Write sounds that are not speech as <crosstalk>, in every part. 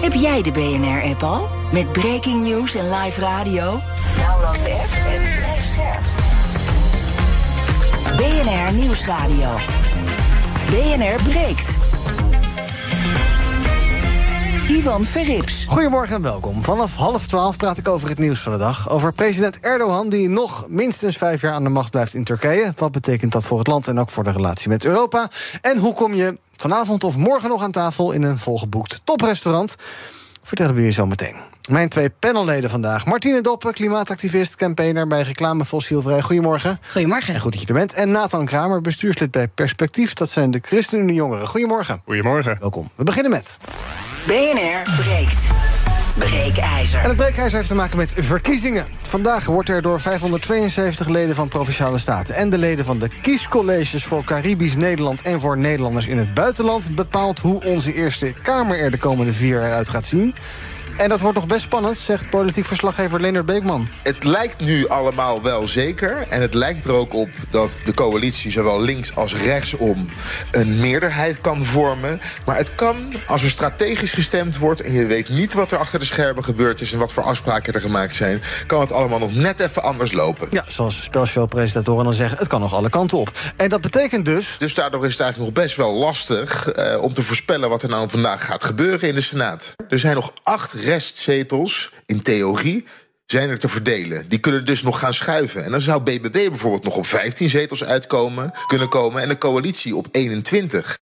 Heb jij de BNR-app al? Met breaking news en live radio? Download de app en blijf scherp. BNR Nieuwsradio. BNR breekt. Ivan Verrips. Goedemorgen en welkom. Vanaf half twaalf praat ik over het nieuws van de dag. Over president Erdogan, die nog minstens vijf jaar aan de macht blijft in Turkije. Wat betekent dat voor het land en ook voor de relatie met Europa? En hoe kom je vanavond of morgen nog aan tafel in een volgeboekt toprestaurant? Vertellen we je zo meteen. Mijn twee panelleden vandaag. Martine Doppen, klimaatactivist, campaigner bij Reclame Fossielvrij. Goedemorgen. Goedemorgen. En goed dat je er bent. En Nathan Kramer, bestuurslid bij Perspectief. Dat zijn de ChristenUnie Jongeren. Goedemorgen. Goedemorgen. Welkom. We beginnen met... BNR breekt. Breekijzer. En het breekijzer heeft te maken met verkiezingen. Vandaag wordt er door 572 leden van Provinciale Staten... en de leden van de kiescolleges voor Caribisch Nederland... en voor Nederlanders in het buitenland... bepaald hoe onze Eerste Kamer er de komende vier jaar uit gaat zien. En dat wordt nog best spannend, zegt politiek verslaggever Leonard Beekman. Het lijkt nu allemaal wel zeker. En het lijkt er ook op dat de coalitie zowel links als rechtsom een meerderheid kan vormen. Maar het kan, als er strategisch gestemd wordt en je weet niet wat er achter de schermen gebeurd is en wat voor afspraken er gemaakt zijn, kan het allemaal nog net even anders lopen. Ja, zoals spelshowpresentatoren dan zeggen, het kan nog alle kanten op. En dat betekent dus. Dus daardoor is het eigenlijk nog best wel lastig eh, om te voorspellen wat er nou vandaag gaat gebeuren in de Senaat. Er zijn nog acht restzetels, in theorie, zijn er te verdelen. Die kunnen dus nog gaan schuiven. En dan zou BBB bijvoorbeeld nog op 15 zetels uitkomen, kunnen komen... en de coalitie op 21.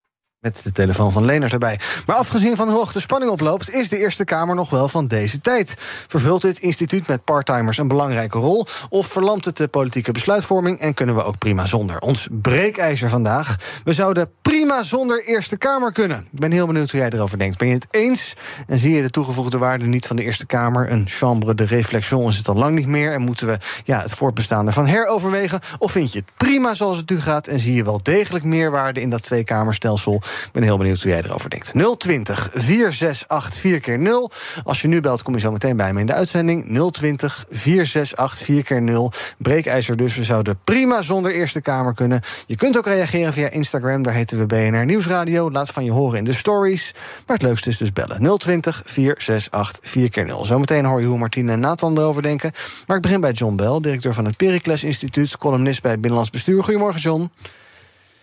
Met de telefoon van Leonard erbij. Maar afgezien van hoe hoog de spanning oploopt, is de Eerste Kamer nog wel van deze tijd. Vervult dit instituut met parttimers een belangrijke rol? Of verlamt het de politieke besluitvorming en kunnen we ook prima zonder? Ons breekijzer vandaag. We zouden prima zonder Eerste Kamer kunnen. Ik ben heel benieuwd hoe jij erover denkt. Ben je het eens? En zie je de toegevoegde waarde niet van de Eerste Kamer? Een chambre de réflexion is het al lang niet meer. En moeten we ja, het voortbestaan ervan heroverwegen? Of vind je het prima zoals het nu gaat? En zie je wel degelijk meerwaarde in dat tweekamerstelsel? Ik ben heel benieuwd hoe jij erover denkt. 020 468 4 keer 0 Als je nu belt, kom je zo meteen bij me in de uitzending. 020 468 4 keer 0 Breekijzer dus. We zouden prima zonder Eerste Kamer kunnen. Je kunt ook reageren via Instagram. Daar heten we BNR Nieuwsradio. Laat van je horen in de stories. Maar het leukste is dus bellen. 020 468 4 keer 0 Zometeen hoor je hoe Martine en Nathan erover denken. Maar ik begin bij John Bell, directeur van het Pericles Instituut... columnist bij het Binnenlands Bestuur. Goedemorgen, John.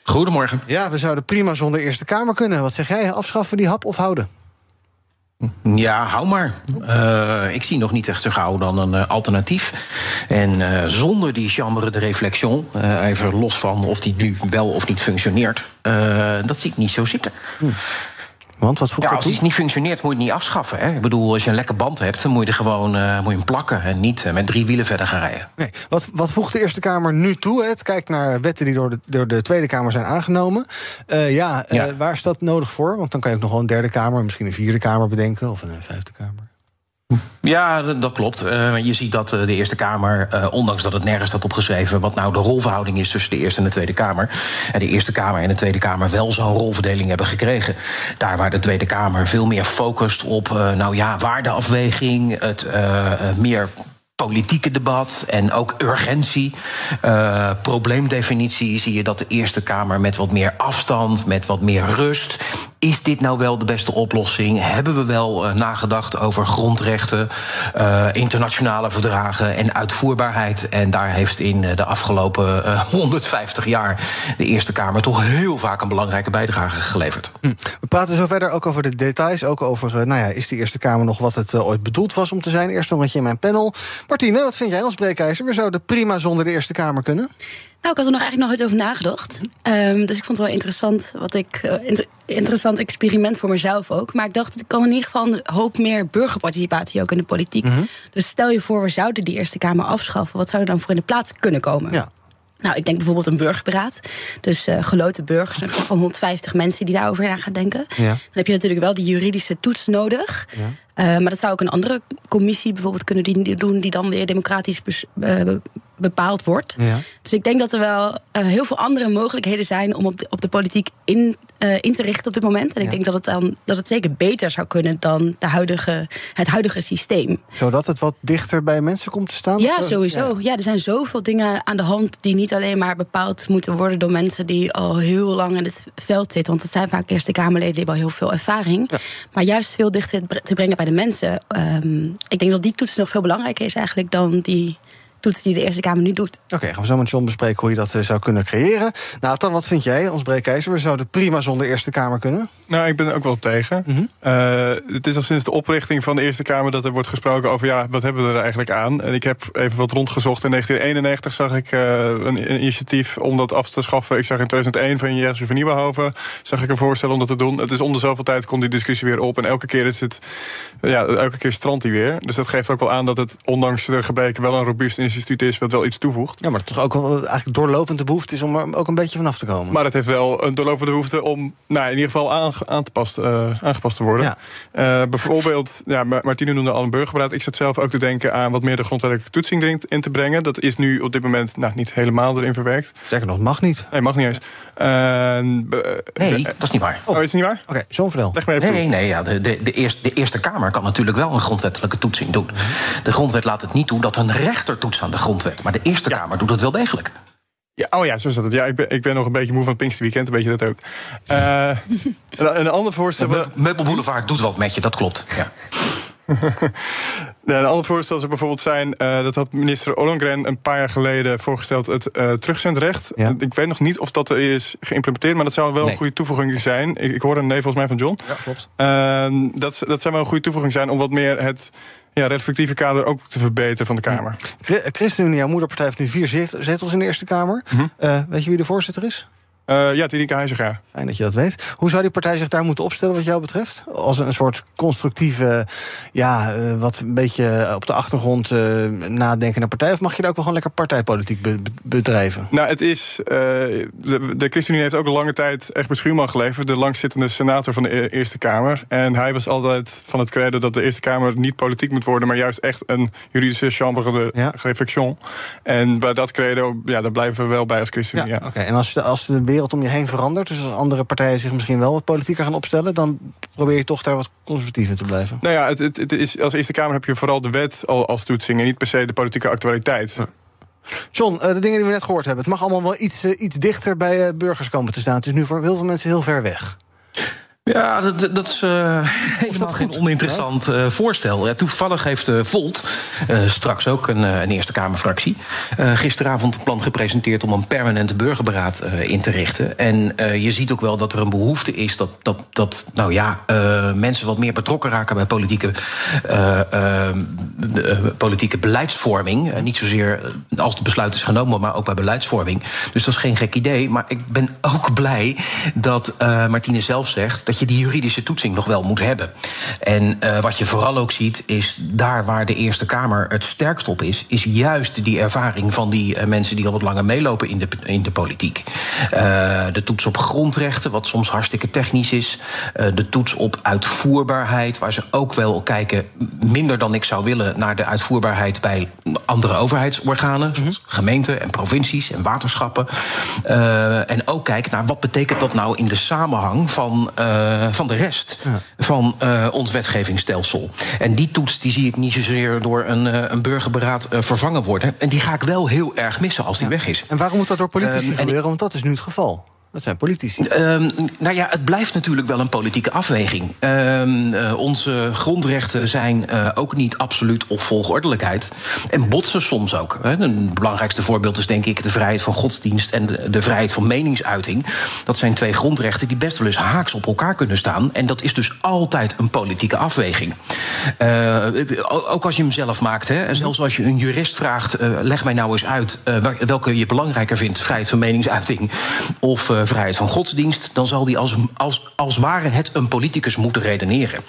Goedemorgen. Ja, we zouden prima zonder Eerste Kamer kunnen. Wat zeg jij? Afschaffen die hap of houden? Ja, hou maar. Uh, ik zie nog niet echt zo gauw dan een uh, alternatief. En uh, zonder die chambre de réflexion, even los van of die nu wel of niet functioneert, dat zie ik niet zo zitten. Hm. Want wat voegt ja, dat als iets niet functioneert, moet je het niet afschaffen. Hè? Ik bedoel, als je een lekke band hebt, dan moet je er gewoon uh, moet je hem plakken en niet uh, met drie wielen verder gaan rijden. Nee. Wat, wat voegt de Eerste Kamer nu toe? Het kijkt naar wetten die door de, door de Tweede Kamer zijn aangenomen. Uh, ja, ja. waar is dat nodig voor? Want dan kan je ook nog wel een derde Kamer, misschien een vierde Kamer bedenken of een vijfde Kamer. Ja, dat klopt. Uh, je ziet dat de Eerste Kamer, uh, ondanks dat het nergens staat opgeschreven wat nou de rolverhouding is tussen de Eerste en de Tweede Kamer, en de Eerste Kamer en de Tweede Kamer wel zo'n rolverdeling hebben gekregen. Daar waar de Tweede Kamer veel meer focust op, nou ja, waardeafweging, het meer politieke debat en ook urgentie, probleemdefinitie, zie je dat de Eerste Kamer met wat meer afstand, met wat meer rust. Is dit nou wel de beste oplossing? Hebben we wel uh, nagedacht over grondrechten, uh, internationale verdragen en uitvoerbaarheid? En daar heeft in de afgelopen 150 jaar de Eerste Kamer toch heel vaak een belangrijke bijdrage geleverd. Hm. We praten zo verder ook over de details, ook over, nou ja, is de Eerste Kamer nog wat het ooit bedoeld was om te zijn? Eerst nog een in mijn panel. Martine, wat vind jij ons breekijzer? We zouden prima zonder de Eerste Kamer kunnen. Nou, ik had er nog eigenlijk nooit over nagedacht. Um, dus ik vond het wel interessant, wat ik, uh, inter interessant experiment voor mezelf ook. Maar ik dacht, ik kan in ieder geval een hoop meer burgerparticipatie ook in de politiek. Mm -hmm. Dus stel je voor, we zouden die Eerste Kamer afschaffen. Wat zou er dan voor in de plaats kunnen komen? Ja. Nou, ik denk bijvoorbeeld een burgerberaad. Dus uh, geloten burgers, een groep van 150 mensen die daarover na gaan denken. Ja. Dan heb je natuurlijk wel de juridische toets nodig. Ja. Uh, maar dat zou ook een andere commissie bijvoorbeeld kunnen doen, die dan weer democratisch uh, bepaald wordt. Ja. Dus ik denk dat er wel heel veel andere mogelijkheden zijn om op de, op de politiek in, in te richten op dit moment. En ik denk dat het, dan, dat het zeker beter zou kunnen dan de huidige, het huidige systeem. Zodat het wat dichter bij mensen komt te staan? Ja, sowieso. Ja. er zijn zoveel dingen aan de hand die niet alleen maar bepaald moeten worden door mensen die al heel lang in het veld zitten. Want het zijn vaak Eerste Kamerleden die hebben al heel veel ervaring. Ja. Maar juist veel dichter te brengen bij de mensen. Um, ik denk dat die toets nog veel belangrijker is eigenlijk dan die toets die de Eerste Kamer nu doet. Oké, gaan we zo met John bespreken hoe je dat uh, zou kunnen creëren. Nathan, wat vind jij, ons breekijzer? We zouden prima zonder Eerste Kamer kunnen? Nou, ik ben er ook wel tegen. Mm -hmm. uh, het is al sinds de oprichting van de Eerste Kamer dat er wordt gesproken over... ja, wat hebben we er eigenlijk aan? En ik heb even wat rondgezocht. In 1991 zag ik uh, een initiatief om dat af te schaffen. Ik zag in 2001 van Jerzy van Nieuwenhoven... zag ik een voorstel om dat te doen. Het is om de zoveel tijd komt die discussie weer op. En elke keer is het... Ja, elke keer strandt die weer. Dus dat geeft ook wel aan dat het, ondanks de gebreken... wel een robuust instituut is wat wel iets toevoegt. Ja, maar het toch ook wel eigenlijk doorlopende behoefte is om er ook een beetje vanaf te komen. Maar het heeft wel een doorlopende behoefte om nou, in ieder geval aan, aan te past, uh, aangepast te worden. Ja. Uh, bijvoorbeeld, ja, Martine noemde al een burgerberaad. Ik zat zelf ook te denken aan wat meer de grondwettelijke toetsing erin in te brengen. Dat is nu op dit moment nou, niet helemaal erin verwerkt. Zeker nog, mag niet. Nee, mag niet eens. Uh, nee, dat is niet waar. Oh, is het niet waar? Oké, okay, John Verdel. Leg me even nee, toe. nee, ja, de, de, de, eerste, de Eerste Kamer kan natuurlijk wel een grondwettelijke toetsing doen. De grondwet laat het niet toe dat een rechter toetst aan de grondwet. Maar de Eerste ja. Kamer doet het wel degelijk. Ja, oh ja, zo is dat. Ja, ik ben, ik ben nog een beetje moe van het Pinksterweekend, weet je dat ook. Uh, een, een ander voorstel... De Meubel Boulevard doet wat met je, dat klopt. Ja. <laughs> Ja, een ander voorstel zou bijvoorbeeld zijn... Uh, dat had minister Ollongren een paar jaar geleden voorgesteld... het uh, terugzendrecht. Ja. Ik weet nog niet of dat er is geïmplementeerd... maar dat zou wel nee. een goede toevoeging zijn. Ik, ik hoorde een nee volgens mij van John. Ja, klopt. Uh, dat, dat zou wel een goede toevoeging zijn... om wat meer het ja, reflectieve kader ook te verbeteren van de Kamer. ChristenUnie, jouw moederpartij, heeft nu vier zetels in de Eerste Kamer. Mm -hmm. weet je wie de voorzitter is? Uh, ja, Tineke Heiziger. Fijn dat je dat weet. Hoe zou die partij zich daar moeten opstellen wat jou betreft? Als een soort constructieve, ja, uh, wat een beetje op de achtergrond uh, nadenkende partij? Of mag je daar ook wel gewoon lekker partijpolitiek be bedrijven? Nou, het is. de, de ChristenUnie heeft ook een lange tijd echt Schuurman geleverd, de langzittende senator van de Eerste Kamer. En hij was altijd van het credo dat de Eerste Kamer niet politiek moet worden, maar juist echt een juridische chambre de ja. réflexion. En bij dat credo, ja, daar blijven we wel bij als ChristenUnie. Ja, ja. Oké, okay. en als, als de wereld om je heen verandert. Dus als andere partijen zich misschien wel wat politieker gaan opstellen, dan probeer je toch daar wat conservatief in te blijven. Nou ja, het, het, het is, als Eerste Kamer heb je vooral de wet als toetsing en niet per se de politieke actualiteit. John, de dingen die we net gehoord hebben, het mag allemaal wel iets, iets dichter bij burgers komen te staan. Het is nu voor heel veel mensen heel ver weg. Ja, dat, dat is uh, helemaal geen oninteressant uh, voorstel. Ja, toevallig heeft uh, Volt straks ook een, een Eerste Kamerfractie... gisteravond een plan gepresenteerd om een permanente burgerberaad in te richten. En je ziet ook wel dat er een behoefte is dat, dat, dat nou ja, mensen wat meer betrokken raken... bij politieke, politieke beleidsvorming. niet zozeer als het besluit is genomen, maar ook bij beleidsvorming. Dus dat is geen gek idee. Maar ik ben ook <laughs> blij dat Martine zelf zegt dat je die juridische toetsing nog wel moet hebben. En uh, wat je vooral ook ziet, is daar waar de Eerste Kamer het sterkst op is, is juist die ervaring van die uh, mensen die al wat langer meelopen in de, in de politiek. Uh, de toets op grondrechten, wat soms hartstikke technisch is. de toets op uitvoerbaarheid, waar ze ook wel kijken, minder dan ik zou willen, naar de uitvoerbaarheid bij andere overheidsorganen, mm -hmm. gemeenten en provincies en waterschappen. en ook kijken naar wat betekent dat nou in de samenhang van uh, van de rest ja. van uh, ons wetgevingsstelsel. En die toets die zie ik niet zozeer door een, uh, een burgerberaad vervangen worden. En die ga ik wel heel erg missen als die ja. weg is. En waarom moet dat door politici um, gebeuren? Want dat is nu het geval. Dat zijn politici. Um, nou ja, het blijft natuurlijk wel een politieke afweging. Um, uh, onze grondrechten zijn uh, ook niet absoluut of volgordelijkheid. En botsen soms ook. Hè. Een belangrijkste voorbeeld is denk ik de vrijheid van godsdienst en de, vrijheid van meningsuiting. Dat zijn twee grondrechten die best wel eens haaks op elkaar kunnen staan. En dat is dus altijd een politieke afweging. Uh, ook als je hem zelf maakt. Hè. En zelfs als je een jurist vraagt, leg mij nou eens uit welke je belangrijker vindt. Vrijheid van meningsuiting of vrijheid van godsdienst, dan zal die als, als, als ware het een politicus moeten redeneren.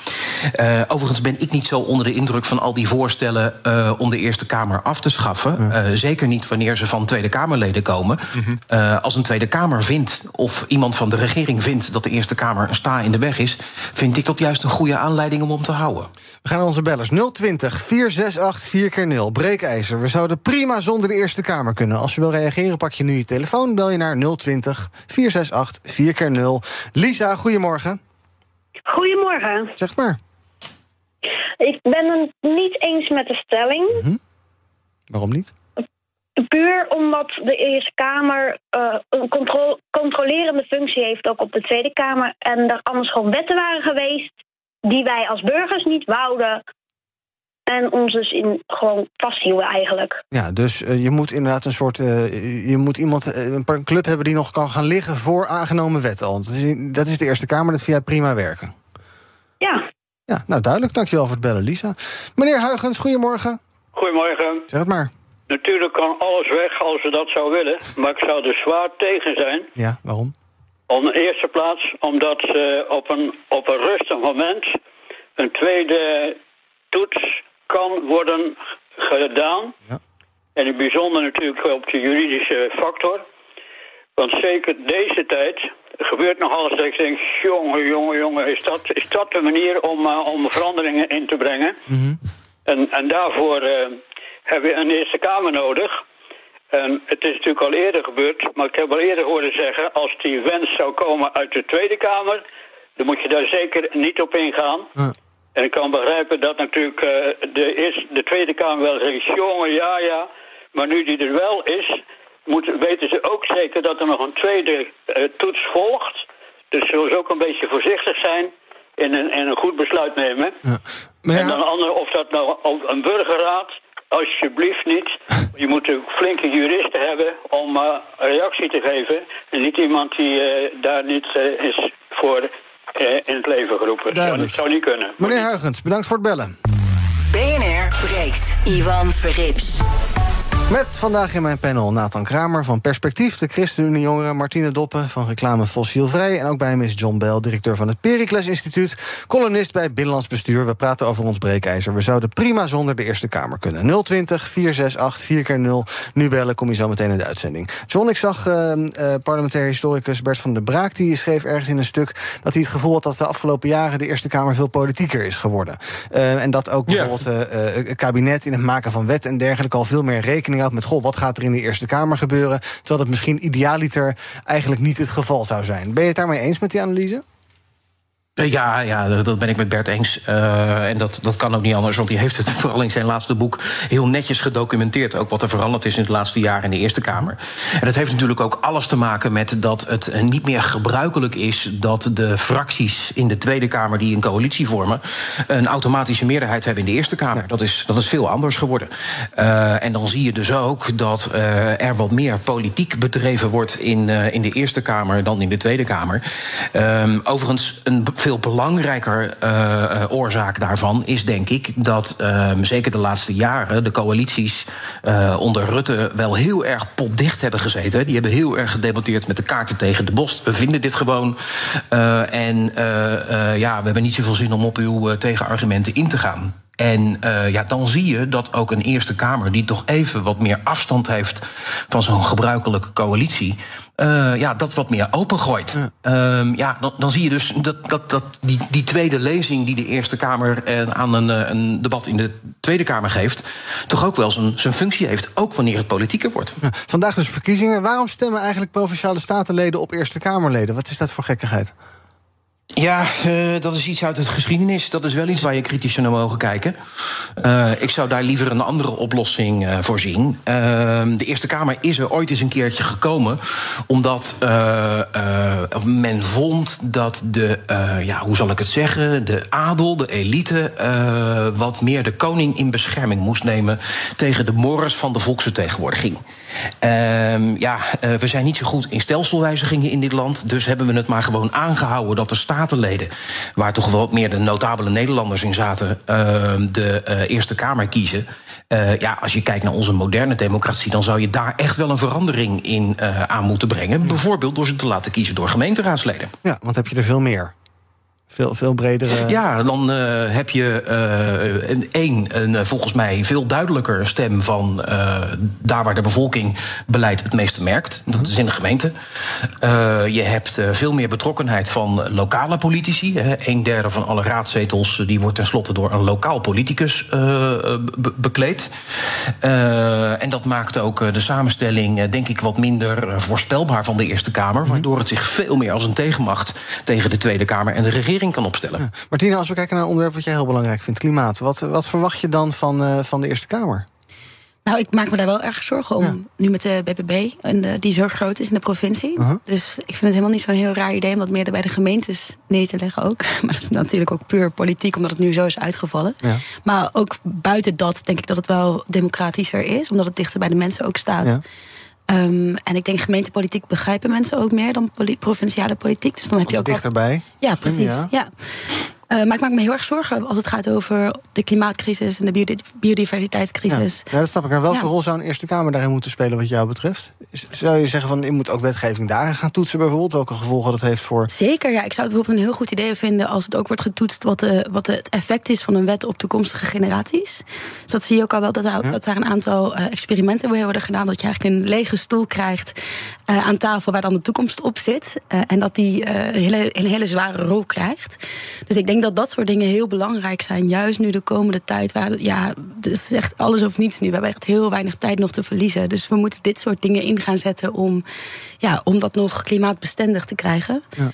Uh, overigens ben ik niet zo onder de indruk van al die voorstellen uh, om de Eerste Kamer af te schaffen. Uh, zeker niet wanneer ze van Tweede Kamerleden komen. -hmm. als een Tweede Kamer vindt, of iemand van de regering vindt, dat de Eerste Kamer een sta in de weg is, vind ik dat juist een goede aanleiding om om te houden. We gaan naar onze bellers 020 468 4 keer 0 Breekijzer. We zouden prima zonder de Eerste Kamer kunnen. Als je wil reageren, pak je nu je telefoon, bel je naar 020 468 4 keer 0 Lisa, goedemorgen. Goedemorgen. Zeg maar. Ik ben het niet eens met de stelling. Mm -hmm. Waarom niet? Puur omdat de Eerste Kamer uh, een contro controlerende functie heeft, ook op de Tweede Kamer. En er anders gewoon wetten waren geweest die wij als burgers niet wouden. En ons dus in gewoon vasthielden eigenlijk. Ja, dus uh, je moet inderdaad een soort. Uh, je moet iemand, een club hebben die nog kan gaan liggen voor aangenomen wetten al. Dat is de Eerste Kamer, dat vind jij prima werken. Ja. Ja, nou duidelijk. Dankjewel voor het bellen, Lisa. Meneer Huigens, goedemorgen. Goedemorgen. Zeg het maar. Natuurlijk kan alles weg als ze dat zou willen. Maar ik zou er zwaar tegen zijn. Ja, waarom? Op de eerste plaats omdat ze op een, op een rustig moment... een tweede toets kan worden gedaan. Ja. En in het bijzonder natuurlijk op de juridische factor. Want zeker deze tijd gebeurt nog alles dat ik denk... jongen, jongen, jongen, is dat, is dat de manier om, uh, om veranderingen in te brengen? Mm -hmm. en, en daarvoor uh, hebben we een Eerste Kamer nodig. En het is natuurlijk al eerder gebeurd, maar ik heb al eerder horen zeggen... als die wens zou komen uit de Tweede Kamer... dan moet je daar zeker niet op ingaan. En ik kan begrijpen dat natuurlijk uh, de, eerste, de Tweede Kamer wel zegt... jongen, ja, ja, maar nu die er wel is... Moet, weten ze ook zeker dat er nog een tweede uh, toets volgt. Dus zullen ze ook een beetje voorzichtig zijn... in een, in een goed besluit nemen. Ja. En dan andere, of dat nou een burgerraad alsjeblieft niet. Je moet een flinke juristen hebben om uh, een reactie te geven. En niet iemand die daar niet is voor in het leven geroepen. Duidelijk. Dat zou niet kunnen. Meneer Huigens, bedankt voor het bellen. BNR breekt. Ivan Verrips. Met vandaag in mijn panel Nathan Kramer van Perspectief... de ChristenUnie Jongeren, Martine Doppen van Reclame Fossielvrij... en ook bij hem is John Bell, directeur van het Pericles Instituut... columnist bij Binnenlands Bestuur. We praten over ons breekijzer. We zouden prima zonder de Eerste Kamer kunnen. 020 468 4x0. Nu bellen, kom je zo meteen in de uitzending. John, ik zag uh, uh, parlementair historicus Bert van der Braak... die schreef ergens in een stuk dat hij het gevoel had... dat de afgelopen jaren de Eerste Kamer veel politieker is geworden. Uh, en dat ook bijvoorbeeld het kabinet in het maken van wetten en dergelijke... al veel meer rekening houdt met... goh, wat gaat er in de Eerste Kamer gebeuren... terwijl dat misschien idealiter eigenlijk niet het geval zou zijn. Ben je het daarmee eens met die analyse? Ja, ja, dat ben ik met Bert eens. Uh, en dat, dat kan ook niet anders, want hij heeft het <laughs> vooral in zijn laatste boek heel netjes gedocumenteerd. Ook wat er veranderd is in het laatste jaar in de Eerste Kamer. En dat heeft natuurlijk ook alles te maken met dat het niet meer gebruikelijk is dat de fracties in de Tweede Kamer die een coalitie vormen, een automatische meerderheid hebben in de Eerste Kamer. Dat, is, dat is veel anders geworden. Uh, en dan zie je dus ook dat uh, er wat meer politiek bedreven wordt in, in de Eerste Kamer dan in de Tweede Kamer. Ehm, overigens, een veel belangrijker uh, oorzaak daarvan is denk ik dat uh, zeker de laatste jaren de coalities uh, onder Rutte wel heel erg potdicht hebben gezeten. Die hebben heel erg gedebatteerd met de kaarten tegen de bos. We vinden dit gewoon. en ja, we hebben niet zoveel zin om op uw tegenargumenten in te gaan. En uh, ja, dan zie je dat ook een Eerste Kamer, die toch even wat meer afstand heeft van zo'n gebruikelijke coalitie, uh, ja, dat wat meer opengooit. Ja, um, ja dan, dan, zie je dus dat, dat, dat die, die tweede lezing die de Eerste Kamer uh, aan een, een debat in de Tweede Kamer geeft, toch ook wel zijn, zijn functie heeft, ook wanneer het politieker wordt. Ja, vandaag dus verkiezingen. Waarom stemmen eigenlijk provinciale statenleden op Eerste Kamerleden? Wat is dat voor gekkigheid? Ja, uh, dat is iets uit het geschiedenis. Dat is wel iets waar je kritisch naar mogen kijken. Uh, ik zou daar liever een andere oplossing uh, voor zien. Uh, de Eerste Kamer is er ooit eens een keertje gekomen... omdat men vond dat de, ja, hoe zal ik het zeggen... de adel, de elite, wat meer de koning in bescherming moest nemen... tegen de morris van de volksvertegenwoordiging. Ehm, ja, uh, we zijn niet zo goed in stelselwijzigingen in dit land. Dus hebben we het maar gewoon aangehouden dat de statenleden, waar toch wel meer de notabele Nederlanders in zaten, uh, de uh, Eerste Kamer kiezen. Uh, ja, als je kijkt naar onze moderne democratie, dan zou je daar echt wel een verandering in aan moeten brengen. Bijvoorbeeld door ze te laten kiezen door gemeenteraadsleden. Ja, want heb je er veel meer. Veel, veel bredere. Ja, dan uh, heb je uh, een, een, een, volgens mij veel duidelijker stem van uh, daar waar de bevolking beleid het meeste merkt. Dat is in de gemeente. je hebt veel meer betrokkenheid van lokale politici. Hè. Een derde van alle raadzetels die wordt tenslotte door een lokaal politicus be bekleed. en dat maakt ook de samenstelling, denk ik, wat minder voorspelbaar van de Eerste Kamer. Waardoor het zich veel meer als een tegenmacht tegen de Tweede Kamer en de regering kan opstellen. Ja. Martina, als we kijken naar een onderwerp wat jij heel belangrijk vindt, klimaat. Wat, wat verwacht je dan van, uh, van de Eerste Kamer? Nou, ik maak me daar wel erg zorgen om. Ja. Nu met de BBB, en de, die zo groot is in de provincie. Uh -huh. Dus ik vind het helemaal niet zo'n heel raar idee om dat meer bij de gemeentes neer te leggen ook. <laughs> Maar dat is natuurlijk ook puur politiek, omdat het nu zo is uitgevallen. Ja. Maar ook buiten dat denk ik dat het wel democratischer is, omdat het dichter bij de mensen ook staat. Ja. Um, en ik denk gemeentepolitiek begrijpen mensen ook meer dan poli provinciale politiek. Dus dan heb je ook dichterbij. Wat... Ja, precies. Ja. ja. Uh, maar ik maak me heel erg zorgen als het gaat over de klimaatcrisis en de biodiversiteitscrisis. Ja, dat snap ik. En welke ja. rol zou een Eerste Kamer daarin moeten spelen, wat jou betreft? Zou je zeggen van je moet ook wetgeving daarin gaan toetsen, bijvoorbeeld? Welke gevolgen dat heeft voor. Zeker, ja. Ik zou het bijvoorbeeld een heel goed idee vinden als het ook wordt getoetst wat, de, wat het effect is van een wet op toekomstige generaties. Dus dat zie je ook al wel dat daar, ja. dat daar een aantal uh, experimenten worden gedaan. Dat je eigenlijk een lege stoel krijgt uh, aan tafel waar dan de toekomst op zit. en dat die een, hele, een hele zware rol krijgt. Dus ik denk dat dat soort dingen heel belangrijk zijn. Juist nu de komende tijd. Waar, ja, het is echt alles of niets nu. We hebben echt heel weinig tijd nog te verliezen. Dus we moeten dit soort dingen in gaan zetten om, ja, om dat nog klimaatbestendig te krijgen. Ja.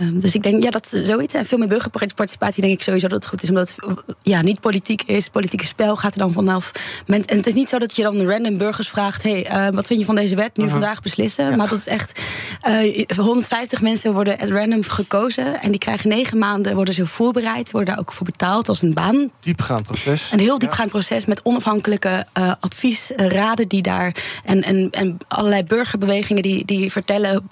Um, dus ik denk, ja, dat zoiets. En veel meer burgerparticipatie denk ik sowieso dat het goed is. Omdat het ja, niet politiek is. Politieke spel gaat er dan vanaf. Men, en het is niet zo dat je dan random burgers vraagt... hey, uh, wat vind je van deze wet? Nu uh -huh. vandaag beslissen. Ja. Maar dat is echt... Uh, 150 mensen worden at random gekozen. En die krijgen negen maanden, worden ze voorbereid. Worden daar ook voor betaald als een baan. Diepgaand proces. Een heel diepgaand ja. proces met onafhankelijke uh, adviesraden die daar... En, en, en allerlei burgerbewegingen die, die vertellen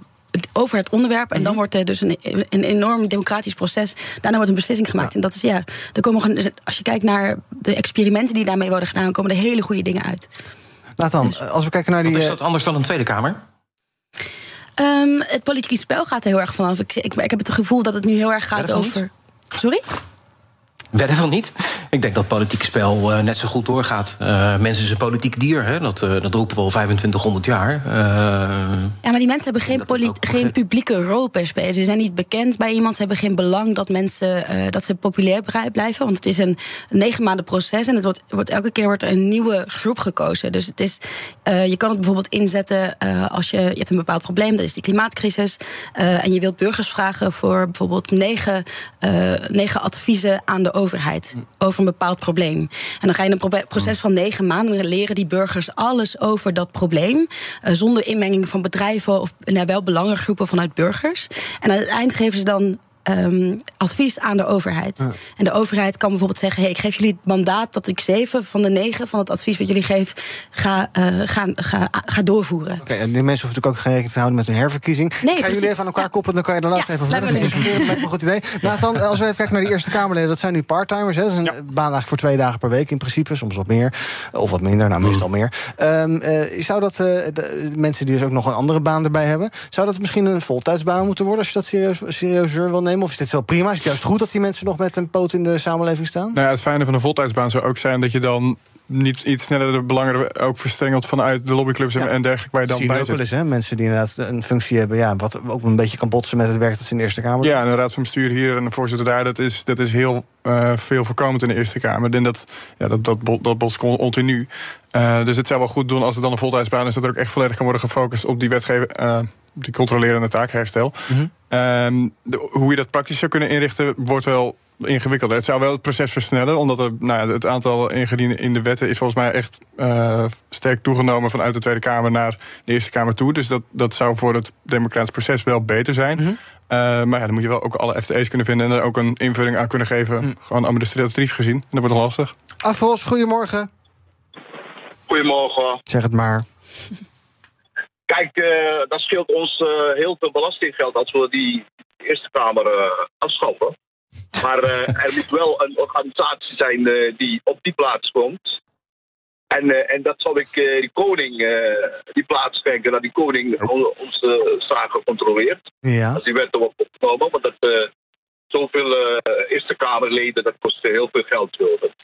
over het onderwerp. En dan wordt er dus een, een enorm democratisch proces. Daarna wordt een beslissing gemaakt. Ja. En dat is ja, er komen gewoon, als je kijkt naar de experimenten die daarmee worden gedaan, komen er hele goede dingen uit. Nathan, dus. als we kijken naar die. Wat is dat anders dan een Tweede Kamer? Um, het politieke spel gaat er heel erg vanaf. Ik, ik, ik heb het gevoel dat het nu heel erg gaat over. Niet? Sorry? Wedden van niet. Ik denk dat het politieke spel uh, net zo goed doorgaat. Uh, mensen zijn politiek dier, hè? Dat, uh, dat roepen we al 2500 jaar. ja, maar die mensen hebben geen, geen publieke rol per se. Ze zijn niet bekend bij iemand. Ze hebben geen belang dat mensen dat ze populair blijven. Want het is een negen maanden proces en het wordt, wordt, elke keer wordt er een nieuwe groep gekozen. Dus het is, je kan het bijvoorbeeld inzetten als je, je hebt een bepaald probleem, dat is die klimaatcrisis. en je wilt burgers vragen voor bijvoorbeeld negen, negen adviezen aan de overheid over een bepaald probleem. En dan ga je in een proces van negen maanden leren die burgers alles over dat probleem. Uh, zonder inmenging van bedrijven of nou, wel belangengroepen vanuit burgers. En aan het eind geven ze dan um, advies aan de overheid. Ja. En de overheid kan bijvoorbeeld zeggen: hey, ik geef jullie het mandaat dat ik zeven van de negen van het advies wat jullie geven ga, uh, ga, ga, ga doorvoeren. Oké, okay, en die mensen hoeven natuurlijk ook geen rekening te houden met hun herverkiezing. Nee, Gaan jullie even aan elkaar ja. koppelen, dan kan je er later ja, even discussiëren. Dat een goed idee. <laughs> Nathan, als we even kijken naar die Eerste Kamerleden, dat zijn nu parttimers. Hè? Dat is een ja. baan eigenlijk voor twee dagen per week in principe, soms wat meer. Of wat minder, nou meestal meer. Um, uh, zou dat uh, de mensen die dus ook nog een andere baan erbij hebben, zou dat misschien een voltijdsbaan moeten worden als je dat serieus, serieuzer wil nemen? Of is dit wel prima? Is het juist goed dat die mensen nog met een poot in de samenleving staan? Nou ja, het fijne van een voltijdsbaan zou ook zijn dat je dan niet iets sneller de belangen ook verstrengeld vanuit de lobbyclubs ja. en dergelijke waar je dan bij zit. Eens, hè? Mensen die inderdaad een functie hebben, ja, wat ook een beetje kan botsen met het werk dat ze in de Eerste Kamer doen. Ja, en een raad van bestuur hier en een voorzitter daar, dat is, dat is heel uh, veel voorkomend in de Eerste Kamer. En dat, ja, dat, dat, dat botst continu. Uh, dus het zou wel goed doen als het dan een voltijdsbaan is, dat er ook echt volledig kan worden gefocust op die wetgeving. Uh, die controlerende taakherstel. Mm -hmm. um, de, hoe je dat praktisch zou kunnen inrichten, wordt wel ingewikkelder. Het zou wel het proces versnellen, omdat er, nou ja, het aantal ingedienden in de wetten is volgens mij echt uh, sterk toegenomen vanuit de Tweede Kamer naar de Eerste Kamer toe. Dus dat, dat zou voor het democratisch proces wel beter zijn. Mm -hmm. uh, maar ja, dan moet je wel ook alle FTE's kunnen vinden en er ook een invulling aan kunnen geven, mm. gewoon administratief gezien. En dat wordt dan lastig. Afros, goedemorgen. Goedemorgen. Zeg het maar. Kijk, uh, dat scheelt ons uh, heel veel belastinggeld als we die Eerste Kamer uh, afschaffen. <laughs> Maar er moet wel een organisatie zijn die op die plaats komt. En, en dat zal ik die koning die plaats schenken, dat die koning onze zaken controleert. Ja. Als die wet wordt opgenomen, want dat zoveel uh, Eerste Kamerleden, dat kost heel veel geld.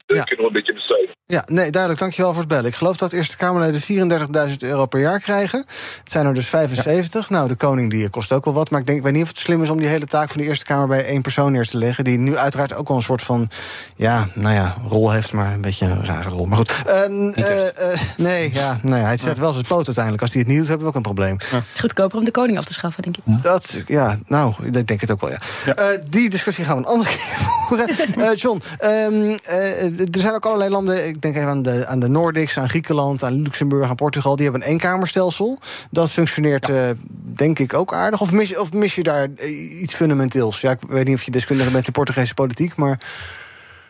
Dat ja. kunnen we een beetje besteden. Ja, nee, duidelijk. Dankjewel voor het bellen. Ik geloof dat Eerste Kamerleden 34.000 euro per jaar krijgen. Het zijn er dus 75. Nou, de koning die kost ook wel wat. Maar ik denk, ik weet niet of het slim is om die hele taak van de Eerste Kamer bij één persoon neer te leggen. Die nu uiteraard ook wel een soort van, ja, nou ja, rol heeft, maar een beetje een rare rol. Maar goed. Um, uh, uh, nee, ja, nou ja, hij zet wel zijn poot uiteindelijk. Als hij het niet doet, hebben we ook een probleem. Het is goedkoper om de koning af te schaffen, denk ik. Dat, ja, nou, ik denk het ook wel, ja. ja. die discussie gaan we een andere <laughs> keer voeren. Uh, John, um, uh, er zijn ook allerlei landen, ik denk even aan de, aan de Nordics, aan Griekenland, aan Luxemburg, aan Portugal, die hebben een eenkamerstelsel. Dat functioneert, ja. uh, denk ik, ook aardig. Of mis, of mis je daar iets fundamenteels? Ja, ik weet niet of je deskundige bent in Portugese politiek, maar.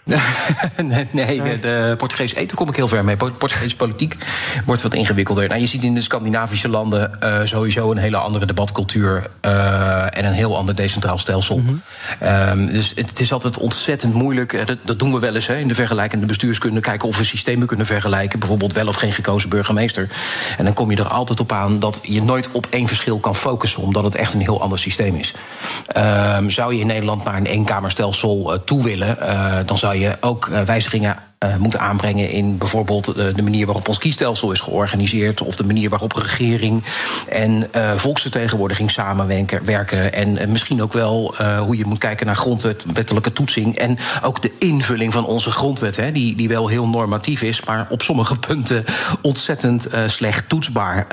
<laughs> nee, nee, de Portugese eten kom ik heel ver mee. Portugese politiek wordt wat ingewikkelder. Nou, je ziet in de Scandinavische landen uh, sowieso een hele andere debatcultuur uh, en een heel ander decentraal stelsel. Mm -hmm. um, dus het, het, is altijd ontzettend moeilijk. Dat, dat, doen we wel eens hè, in de vergelijkende bestuurskunde. Kijken of we systemen kunnen vergelijken. Bijvoorbeeld wel of geen gekozen burgemeester. En dan kom je er altijd op aan dat je nooit op één verschil kan focussen, omdat het echt een heel ander systeem is. Um, zou je in Nederland naar een eenkamerstelsel toe willen, dan zou je ook wijzigingen uh, moeten aanbrengen in bijvoorbeeld uh, de manier waarop ons kiesstelsel is georganiseerd, of de manier waarop regering en uh, volksvertegenwoordiging samenwerken. En misschien ook wel hoe je moet kijken naar grondwettelijke toetsing. En ook de invulling van onze grondwet, hè, die, die wel heel normatief is, maar op sommige punten ontzettend slecht toetsbaar.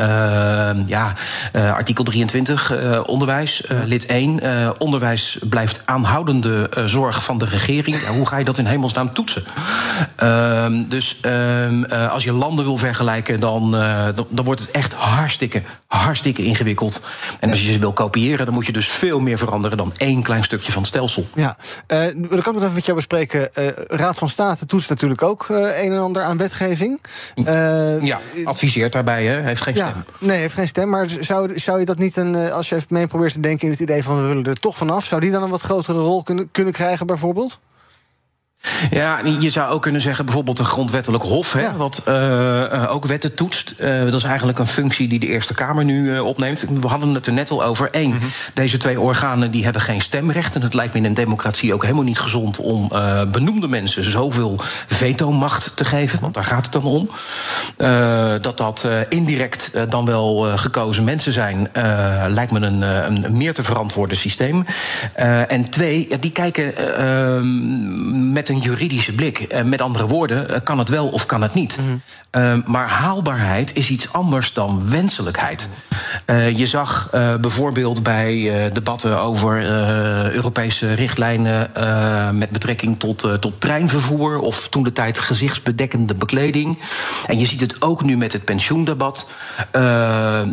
ja, artikel 23, onderwijs, lid 1. onderwijs blijft aanhoudende zorg van de regering. Ja, hoe ga je dat in hemelsnaam toetsen? Um, dus um, uh, als je landen wil vergelijken, dan, uh, dan, dan, wordt het echt hartstikke, hartstikke ingewikkeld. En als je ze wil kopiëren, dan moet je dus veel meer veranderen dan één klein stukje van het stelsel. Ja, uh, wil ik ook nog even met jou bespreken. Raad van State toetst natuurlijk ook een en ander aan wetgeving. ja, adviseert daarbij, hè? heeft geen ja, stem. Nee, heeft geen stem. Maar zou, zou je dat niet, een, als je even mee probeert te denken in het idee van we willen er toch vanaf, zou die dan een wat grotere rol kunnen, kunnen krijgen, bijvoorbeeld? Ja, je zou ook kunnen zeggen bijvoorbeeld een grondwettelijk hof, hè, ja. wat uh, ook wetten toetst. Uh, dat is eigenlijk een functie die de Eerste Kamer nu uh, opneemt. We hadden het er net al over. Eén, mm -hmm. deze twee organen die hebben geen stemrecht. En het lijkt me in een democratie ook helemaal niet gezond om benoemde mensen zoveel vetomacht te geven. Want daar gaat het dan om. dat dat indirect dan wel gekozen mensen zijn, lijkt me een, een, meer te verantwoorden systeem. en twee, die kijken met een juridische blik. Uh, met andere woorden, uh, kan het wel of kan het niet. Mm -hmm. uh, maar haalbaarheid is iets anders dan wenselijkheid. je zag bijvoorbeeld bij debatten over Europese richtlijnen met betrekking tot, tot treinvervoer of toen de tijd gezichtsbedekkende bekleding. En je ziet het ook nu met het pensioendebat.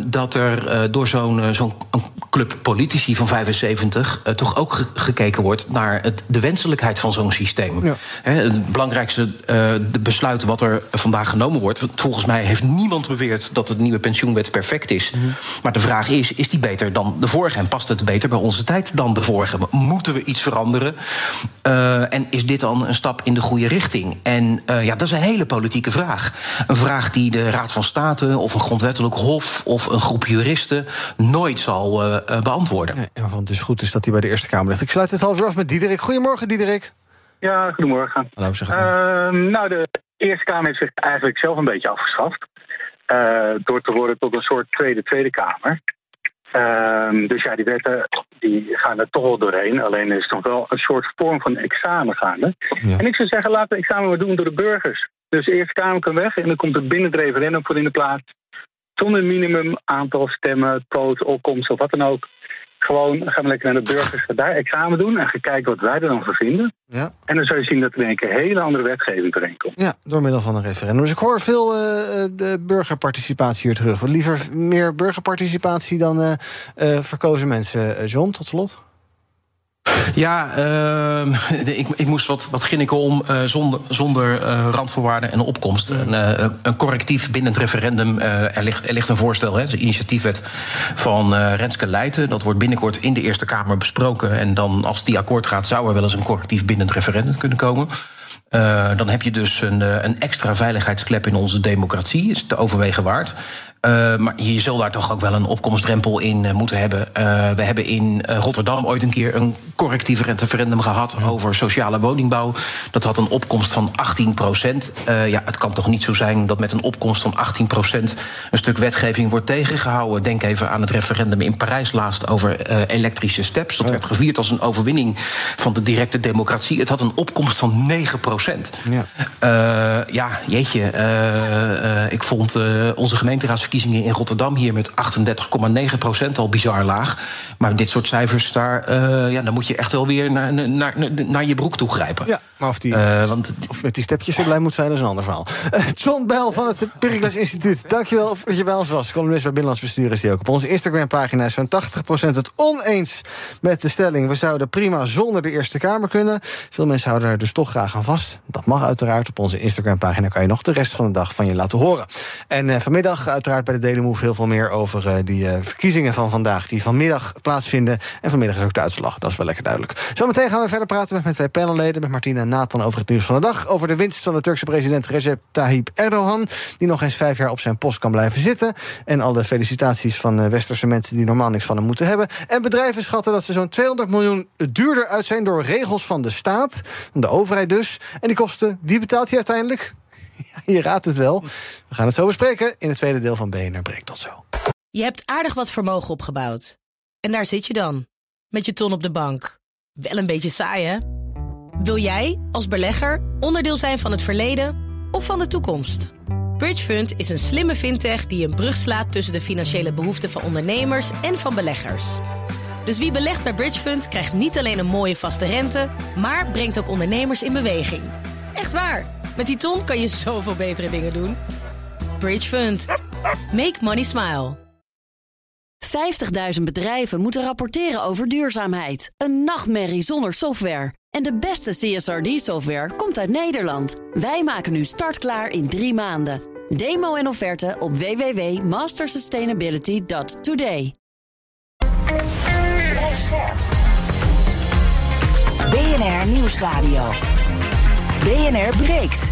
dat er door zo'n zo'n club politici van 75 toch ook ge gekeken wordt naar het, de wenselijkheid van zo'n systeem. Ja. het belangrijkste uh, de besluit wat er vandaag genomen wordt. Volgens mij heeft niemand beweerd dat de nieuwe pensioenwet perfect is. Mm -hmm. Maar de vraag is: is die beter dan de vorige? En past het beter bij onze tijd dan de vorige? Moeten we iets veranderen? Uh, en is dit dan een stap in de goede richting? En uh, ja, dat is een hele politieke vraag. Een vraag die de Raad van State of een grondwettelijk hof of een groep juristen nooit zal beantwoorden. Nee, want het is goed is dat hij bij de Eerste Kamer ligt. Ik sluit het half uur af met Diederik. Goedemorgen, Diederik. Ja, goedemorgen. Hallo, zeg maar. Uh, nou, de Eerste Kamer heeft zich eigenlijk zelf een beetje afgeschaft. Uh, door te worden tot een soort tweede Tweede Kamer. Uh, dus ja, die wetten die gaan er toch wel doorheen. Alleen is het nog wel een soort vorm van examen gaande. Ja. En ik zou zeggen, laten we examen maar doen door de burgers. Dus de Eerste Kamer kan weg en dan komt er binnen het referendum voor in de plaats. Zonder minimum aantal stemmen, quote, opkomst of wat dan ook. Gewoon gaan we lekker naar de burgers, daar examen doen en gaan kijken wat wij er dan van vinden. Ja. En dan zou je zien dat er in één keer hele andere wetgeving erin komt. Ja, door middel van een referendum. Dus ik hoor veel uh, de burgerparticipatie hier terug. Liever meer burgerparticipatie dan uh, uh, verkozen mensen. John, tot slot. Ja, uh, ik, ik, moest wat, wat ginniken om uh, zonder, zonder uh, randvoorwaarden en opkomst. Een, een correctief bindend referendum. er, ligt, er ligt een voorstel, hè, de initiatiefwet van Renske Leijten. Dat wordt binnenkort in de Eerste Kamer besproken. En dan, als die akkoord gaat, zou er wel eens een correctief bindend referendum kunnen komen. Dan heb je dus een, een extra veiligheidsklep in onze democratie. Is te overwegen waard. Uh, maar je zult daar toch ook wel een opkomstdrempel in uh, moeten hebben. Uh, we hebben in Rotterdam ooit een keer een correctief referendum gehad over sociale woningbouw. Dat had een opkomst van 18 procent. ja, het kan toch niet zo zijn dat met een opkomst van 18 procent een stuk wetgeving wordt tegengehouden. Denk even aan het referendum in Parijs laatst over elektrische steps. Dat werd gevierd als een overwinning van de directe democratie. Het had een opkomst van 9 procent. Ja. ja, jeetje. ik vond onze gemeenteraadsverkiezingen in Rotterdam hier met 38,9 procent al bizar laag. Maar dit soort cijfers, daar, uh, ja, dan moet je echt wel weer naar, naar, naar, naar je broek toe grijpen. Ja, maar of, die, uh, want, of met die stepjes zo blij moet zijn, dat is een ander verhaal. Uh, John Bell van het Pericles Instituut, dankjewel dat je bij ons was. Columnist bij Binnenlands Bestuur is die ook. Op onze Instagram-pagina is zo'n 80% het oneens met de stelling. We zouden prima zonder de Eerste Kamer kunnen. Veel mensen houden er dus toch graag aan vast. Dat mag uiteraard. Op onze Instagram-pagina kan je nog de rest van de dag van je laten horen. En vanmiddag uiteraard bij de Daily Move heel veel meer over uh, die uh, verkiezingen van vandaag... die vanmiddag plaatsvinden. En vanmiddag is ook de uitslag, dat is wel lekker duidelijk. Zometeen gaan we verder praten met mijn twee panelleden... met Martina en Nathan over het nieuws van de dag... over de winst van de Turkse president Recep Tayyip Erdogan... die nog eens vijf jaar op zijn post kan blijven zitten... en alle felicitaties van uh, westerse mensen... die normaal niks van hem moeten hebben. En bedrijven schatten dat ze zo'n 200 miljoen duurder uit zijn... door regels van de staat, de overheid dus. En die kosten, wie betaalt die uiteindelijk? <laughs> Je raadt het wel. We gaan het zo bespreken in het tweede deel van BNR Breek. Tot zo. Je hebt aardig wat vermogen opgebouwd. En daar zit je dan, met je ton op de bank. Wel een beetje saai, hè? Wil jij, als belegger, onderdeel zijn van het verleden of van de toekomst? Bridgefund is een slimme fintech die een brug slaat tussen de financiële behoeften van ondernemers en van beleggers. Dus wie belegt bij Bridgefund krijgt niet alleen een mooie vaste rente, maar brengt ook ondernemers in beweging. Echt waar! Met die ton kan je zoveel betere dingen doen. Bridge Fund. Make money smile. 50.000 bedrijven moeten rapporteren over duurzaamheid. Een nachtmerrie zonder software. En de beste CSRD-software komt uit Nederland. Wij maken nu startklaar in drie maanden. Demo en offerte op www.mastersustainability.today. BNR Nieuwsradio. BNR breekt.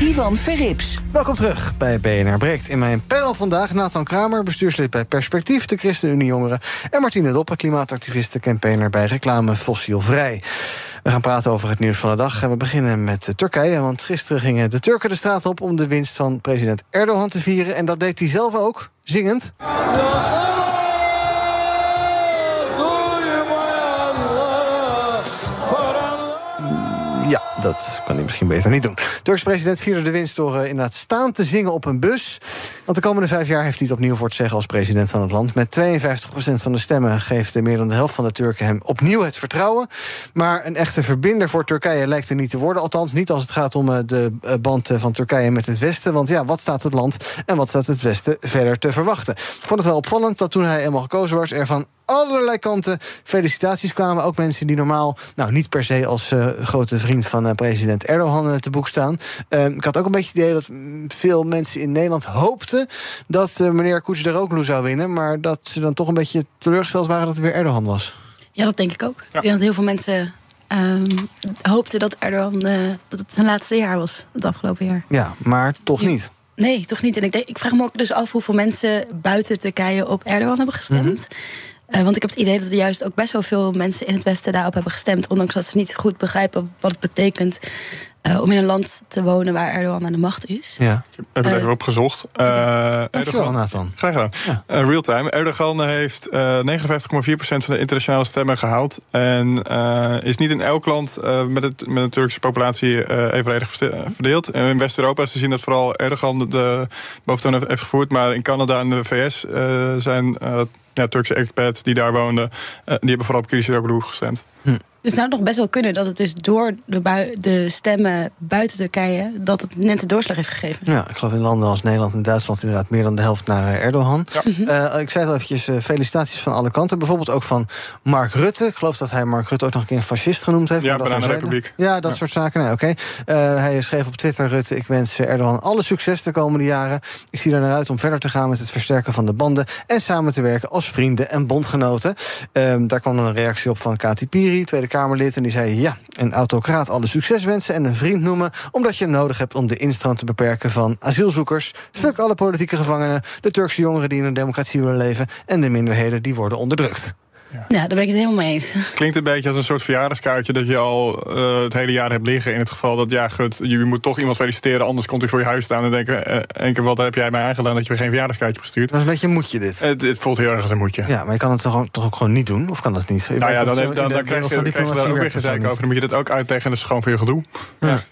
Ivan Verrips. Welkom terug bij BNR Breekt. In mijn panel vandaag Nathan Kramer, bestuurslid bij Perspectief, de ChristenUnie Jongeren. En Martine Doppen, klimaatactiviste, campaigner bij Reclame Fossielvrij. We gaan praten over het nieuws van de dag. En we beginnen met Turkije. Want gisteren gingen de Turken de straat op om de winst van president Erdogan te vieren. En dat deed hij zelf ook, zingend. Dat kan hij misschien beter niet doen. Turks president vierde de winst door uh, inderdaad staan te zingen op een bus. Want de komende vijf jaar heeft hij het opnieuw voor het zeggen als president van het land. Met 52% van de stemmen geeft meer dan de helft van de Turken hem opnieuw het vertrouwen. Maar een echte verbinder voor Turkije lijkt er niet te worden. Althans, niet als het gaat om uh, de uh, band van Turkije met het Westen. Want ja, wat staat het land en wat staat het Westen verder te verwachten? Ik vond het wel opvallend dat toen hij eenmaal gekozen werd, er van allerlei kanten felicitaties kwamen. Ook mensen die normaal nou, niet per se als uh, grote vriend van uh, president Erdogan uh, te boek staan. ik had ook een beetje het idee dat veel mensen in Nederland hoopten dat meneer Kılıçdaroğlu zou winnen. Maar dat ze dan toch een beetje teleurgesteld waren dat het weer Erdogan was. Ja, dat denk ik ook. Ja. Ik denk dat heel veel mensen um, hoopten dat Erdogan dat het zijn laatste jaar was, het afgelopen jaar. Ja, maar toch ja. niet. Nee, toch niet. En ik, denk, ik vraag me ook dus af hoeveel mensen buiten Turkije op Erdogan hebben gestemd. Mm -hmm. Uh, want ik heb het idee dat er juist ook best wel veel mensen in het Westen daarop hebben gestemd. Ondanks dat ze niet goed begrijpen wat het betekent uh, om in een land te wonen waar Erdogan aan de macht is. Ja, ik heb het even opgezocht. Uh, Erdogan, Nathan. Graag gedaan. Ja. Uh, Realtime. Erdogan heeft 59,4% van de internationale stemmen gehaald. En is niet in elk land met, het, met de Turkse populatie evenredig verdeeld. En in West-Europa is te zien dat vooral Erdogan de, de boventoon heeft, heeft gevoerd. Maar in Canada en de VS zijn ja, Turkse expats die daar woonden, die hebben vooral op Kılıçdaroğlu gestemd. Hm. Dus het zou nog best wel kunnen dat het dus door de, bui- de stemmen buiten Turkije... dat het net de doorslag heeft gegeven. Ja, ik geloof in landen als Nederland en Duitsland inderdaad meer dan de helft naar eh, Erdogan. Eh, ik zei het al eventjes, eh, felicitaties van alle kanten. Bijvoorbeeld ook van Mark Rutte. Ik geloof dat hij Mark Rutte ook nog een keer een fascist genoemd heeft. Ja, maar dat Bananenrepubliek. terzijde. Ja, dat soort zaken. Nee, oké. Eh, hij schreef op Twitter, Rutte, ik wens Erdogan alle succes de komende jaren. Ik zie er naar uit om verder te gaan met het versterken van de banden... en samen te werken als vrienden en bondgenoten. Ehm, daar kwam dan een reactie op van Kati Piri, Tweede Kamerlid... en die zei, ja, een autocraat alle succes wensen en een vriend noemen... omdat je nodig hebt om de instroom te beperken van asielzoekers. Fuck alle politieke gevangenen, de Turkse jongeren die in een democratie willen leven... en de minderheden die worden onderdrukt. Ja, daar ben ik het helemaal mee eens. <laughs> Klinkt een beetje als een soort verjaardagskaartje dat je al eh, het hele jaar hebt liggen. In het geval dat, ja, goed, je moet toch iemand feliciteren, anders komt hij voor je huis staan en denken: eh, één keer wat heb jij mij aangedaan dat je me geen verjaardagskaartje hebt gestuurd. Dat is een beetje een moedje, dit. Het, het voelt heel erg als een moedje. Ja, maar je kan het toch ook, toch ook gewoon niet doen? Of kan dat niet? Nou ja, dan, dan, dan, dan krijg je, dan krijg je daar ook weer gezeik over. Dan moet je dat ook uitleggen en dat is gewoon veel gedoe.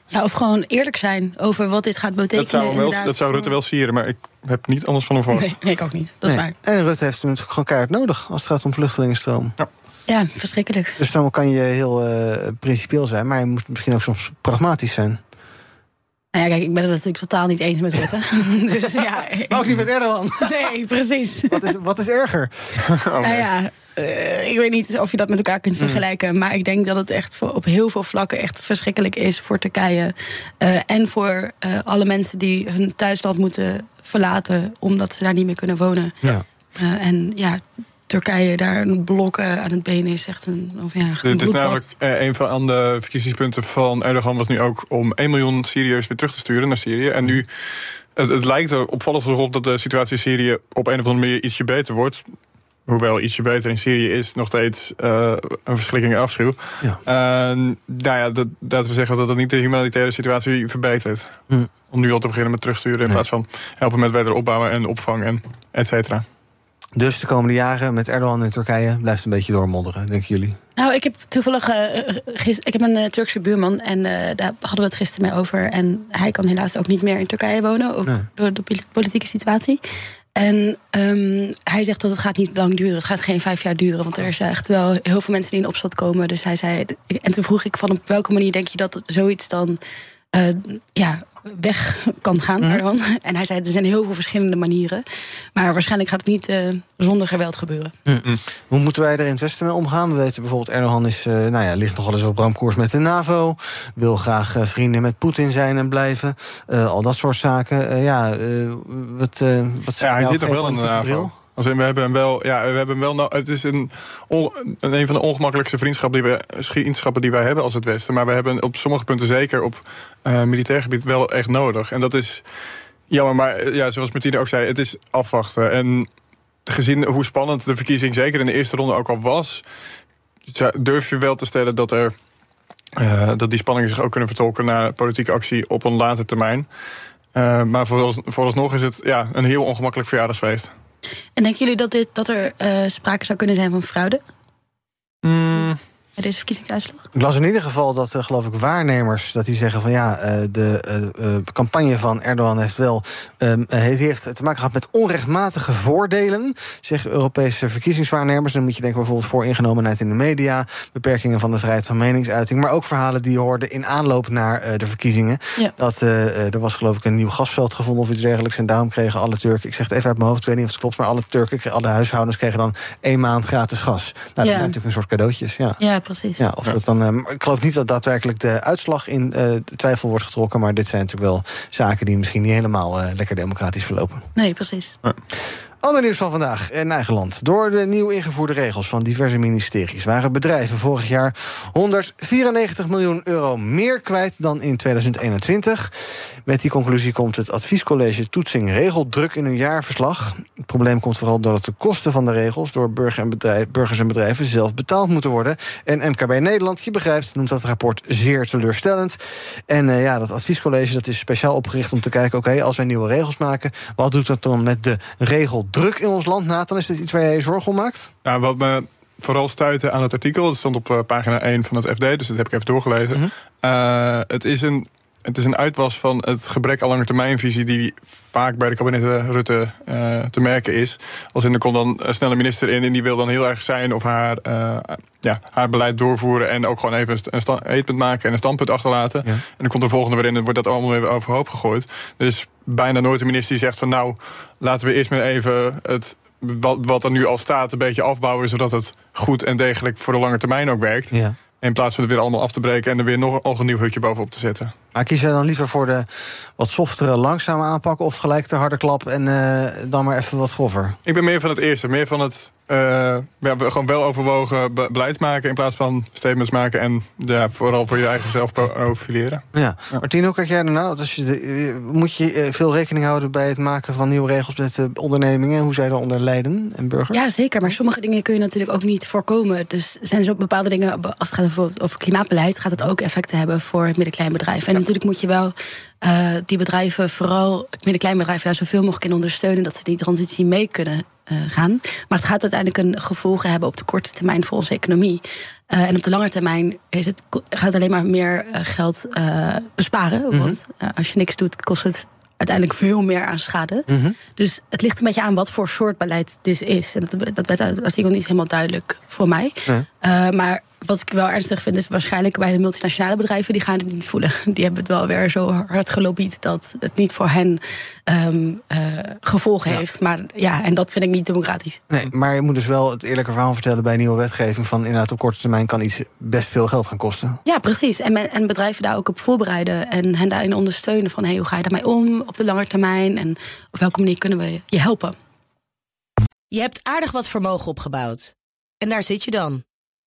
Ja, of gewoon eerlijk zijn over wat dit gaat betekenen. Dat zou, hem wel, dat zou Rutte wel sieren, maar ik heb niet anders van hem verwacht. Nee, nee, ik ook niet. Dat is waar. En Rutte heeft hem natuurlijk gewoon keihard nodig als het gaat om vluchtelingenstroom. Ja, verschrikkelijk. Dus dan kan je heel eh, principieel zijn, maar je moet misschien ook soms pragmatisch zijn. Nou ja, kijk, ik ben het natuurlijk totaal niet eens met Rutte. <laughs> <laughs> dus ja. Maar ook niet met Erdogan. <laughs> Nee, precies. Wat is, wat is erger? Nou ja, eh, ik weet niet of je dat met elkaar kunt Hmm. vergelijken. Maar ik denk dat het echt voor, op heel veel vlakken echt verschrikkelijk is voor Turkije. eh, en voor eh, alle mensen die hun thuisland moeten verlaten. omdat ze daar niet meer kunnen wonen. Ja. En ja, Turkije daar een blok eh, aan het been is echt een, of ja, een Het is namelijk eh, een van de verkiezingspunten van Erdogan was nu ook om 1 miljoen Syriërs weer terug te sturen naar Syrië. En nu, het, het lijkt er opvallend erop dat de situatie in Syrië op een of andere manier ietsje beter wordt. Hoewel ietsje beter in Syrië is nog steeds eh, een verschrikking en afschuw. Ja. En, nou ja, dat, dat we zeggen dat dat niet de humanitaire situatie verbetert. Hm. Om nu al te beginnen met terugsturen in Nee. plaats van helpen met wederopbouwen en opvang en et cetera. Dus de komende jaren met Erdogan in Turkije blijft een beetje doormodderen, denken jullie? Nou, ik heb toevallig. eh, gis- ik heb een eh, Turkse buurman en eh, daar hadden we het gisteren mee over. En hij kan helaas ook niet meer in Turkije wonen, ook Nee. door de poli- politieke situatie. En ehm, hij zegt dat het gaat niet lang duren. Het gaat geen vijf jaar duren. Want er is echt wel heel veel mensen die in opstand komen. Dus hij zei. En toen vroeg ik van op welke manier denk je dat zoiets dan eh, ja, weg kan gaan. Erdogan. En hij zei er zijn heel veel verschillende manieren. Maar waarschijnlijk gaat het niet eh, zonder geweld gebeuren. Hoe moeten wij er in het Westen mee omgaan? We weten bijvoorbeeld, Erdogan is, eh, nou ja, ligt nogal eens op ramkoers met de NAVO. Wil graag eh, vrienden met Poetin zijn en blijven. Eh, al dat soort zaken. Eh, ja, eh, wat, eh wat Ja, hij jouw zit nog wel in de NAVO. We hebben hem wel, ja, we hebben hem wel. no- Het is een, een een van de ongemakkelijkste vriendschappen die, we, die wij hebben als het Westen. Maar we hebben op sommige punten zeker op eh, militair gebied wel echt nodig. En dat is jammer, maar eh, ja, zoals Martine ook zei, het is afwachten. En gezien hoe spannend de verkiezing zeker in de eerste ronde ook al was, durf je wel te stellen dat er. eh, dat die spanningen zich ook kunnen vertolken naar politieke actie op een later termijn. Maar voorals, vooralsnog is het ja, een heel ongemakkelijk verjaardagsfeest. En denken jullie dat, dit, dat er eh, sprake zou kunnen zijn van fraude bij deze verkiezingsuitslag? Ik las in ieder geval dat, eh, geloof ik, waarnemers... dat die zeggen van ja, eh, de eh, campagne van Erdogan heeft wel... ehm, eh, heeft, te maken gehad met onrechtmatige voordelen... zeggen Europese verkiezingswaarnemers. Dan moet je denken bijvoorbeeld vooringenomenheid in de media... beperkingen van de vrijheid van meningsuiting... maar ook verhalen die je hoorde in aanloop naar de verkiezingen. Ja. Dat er was geloof ik een nieuw gasveld gevonden of iets dergelijks... en daarom kregen alle Turken, ik zeg het even uit mijn hoofd... ik weet niet of het klopt, maar alle Turken, alle huishoudens... kregen dan één maand gratis gas. Nou, dat Ja. zijn natuurlijk een soort cadeautjes, ja. Ja, precies. Ja, of dat dan, eh, ik geloof niet dat daadwerkelijk de uitslag in eh, twijfel wordt getrokken. Maar dit zijn natuurlijk wel zaken die misschien niet helemaal eh, lekker democratisch verlopen. Nee, precies. Ander nieuws van vandaag in eigen land. Door de nieuw ingevoerde regels van diverse ministeries waren bedrijven vorig jaar 194 miljoen euro meer kwijt dan in 2021. Met die conclusie komt het adviescollege Toetsing Regeldruk in een jaarverslag. Probleem komt vooral doordat de kosten van de regels door burger en bedrijf, burgers en bedrijven zelf betaald moeten worden. En MKB Nederland, je begrijpt, noemt dat rapport zeer teleurstellend. En eh, ja, dat adviescollege dat is speciaal opgericht om te kijken: oké, als wij nieuwe regels maken, wat doet dat dan met de regeldruk in ons land? Nathan, is dit iets waar jij je zorgen om maakt? Nou, wat me vooral stuitte aan het artikel, dat stond op eh, pagina 1 van het FD, dus dat heb ik even doorgelezen. Mhm. Eh, het is een het is een uitwas van het gebrek aan lange termijnvisie die vaak bij de kabinetten Rutte uh, te merken is. Als in er komt dan een snelle minister in en die wil dan heel erg zijn of haar, uh, ja, haar beleid doorvoeren en ook gewoon even een eetpunt maken en een standpunt achterlaten. En dan komt er volgende weer in en wordt dat allemaal weer overhoop gegooid. Er is bijna nooit een minister die zegt van nou, laten we eerst maar even het wat, wat er nu al staat een beetje afbouwen, zodat het goed en degelijk voor de lange termijn ook werkt. Ja. In plaats van het weer allemaal af te breken en er weer nog een nieuw hutje bovenop te zetten. Maar kies jij dan liever voor de wat softere, langzame aanpak... of gelijk de harde klap en uh, dan maar even wat grover? Ik ben meer van het eerste. Meer van het uh, ja, gewoon wel overwogen beleid maken... in plaats van statements maken en ja, vooral voor je eigen zelf profileren. Ja. ja. Martien, hoe kijk jij ernaar? Dus je, moet je veel rekening houden bij het maken van nieuwe regels... met de ondernemingen, hoe zij daaronder lijden en burgers? Ja, zeker. Maar sommige dingen kun je natuurlijk ook niet voorkomen. Dus zijn er ook bepaalde dingen, als het gaat over, over klimaatbeleid... gaat het ook effecten hebben voor het bedrijf. En natuurlijk moet je wel uh, die bedrijven, vooral midden-kleinbedrijven, daar zoveel mogelijk in ondersteunen dat ze die transitie mee kunnen uh, gaan. Maar het gaat uiteindelijk een gevolgen hebben op de korte termijn voor onze economie. Uh, en op de lange termijn is het, gaat het alleen maar meer geld besparen. Mm -hmm. Want als je niks doet, kost het uiteindelijk veel meer aan schade. Mm -hmm. Dus het ligt een beetje aan wat voor soort beleid dit is. En dat, dat werd artikel niet helemaal duidelijk voor mij. Maar wat ik wel ernstig vind, is waarschijnlijk bij de multinationale bedrijven, die gaan het niet voelen. <laughs> Die hebben het wel weer zo hard gelobbyd dat het niet voor hen um, uh, gevolgen ja. heeft. Maar ja, en dat vind ik niet democratisch. Nee, maar je moet dus wel het eerlijke verhaal vertellen bij nieuwe wetgeving. Van inderdaad, op korte termijn kan iets best veel geld gaan kosten. Ja, precies. En, men, en bedrijven daar ook op voorbereiden en hen daarin ondersteunen. Van hey, hoe ga je daarmee om op de lange termijn? En op welke manier kunnen we je helpen? Je hebt aardig wat vermogen opgebouwd. En daar zit je dan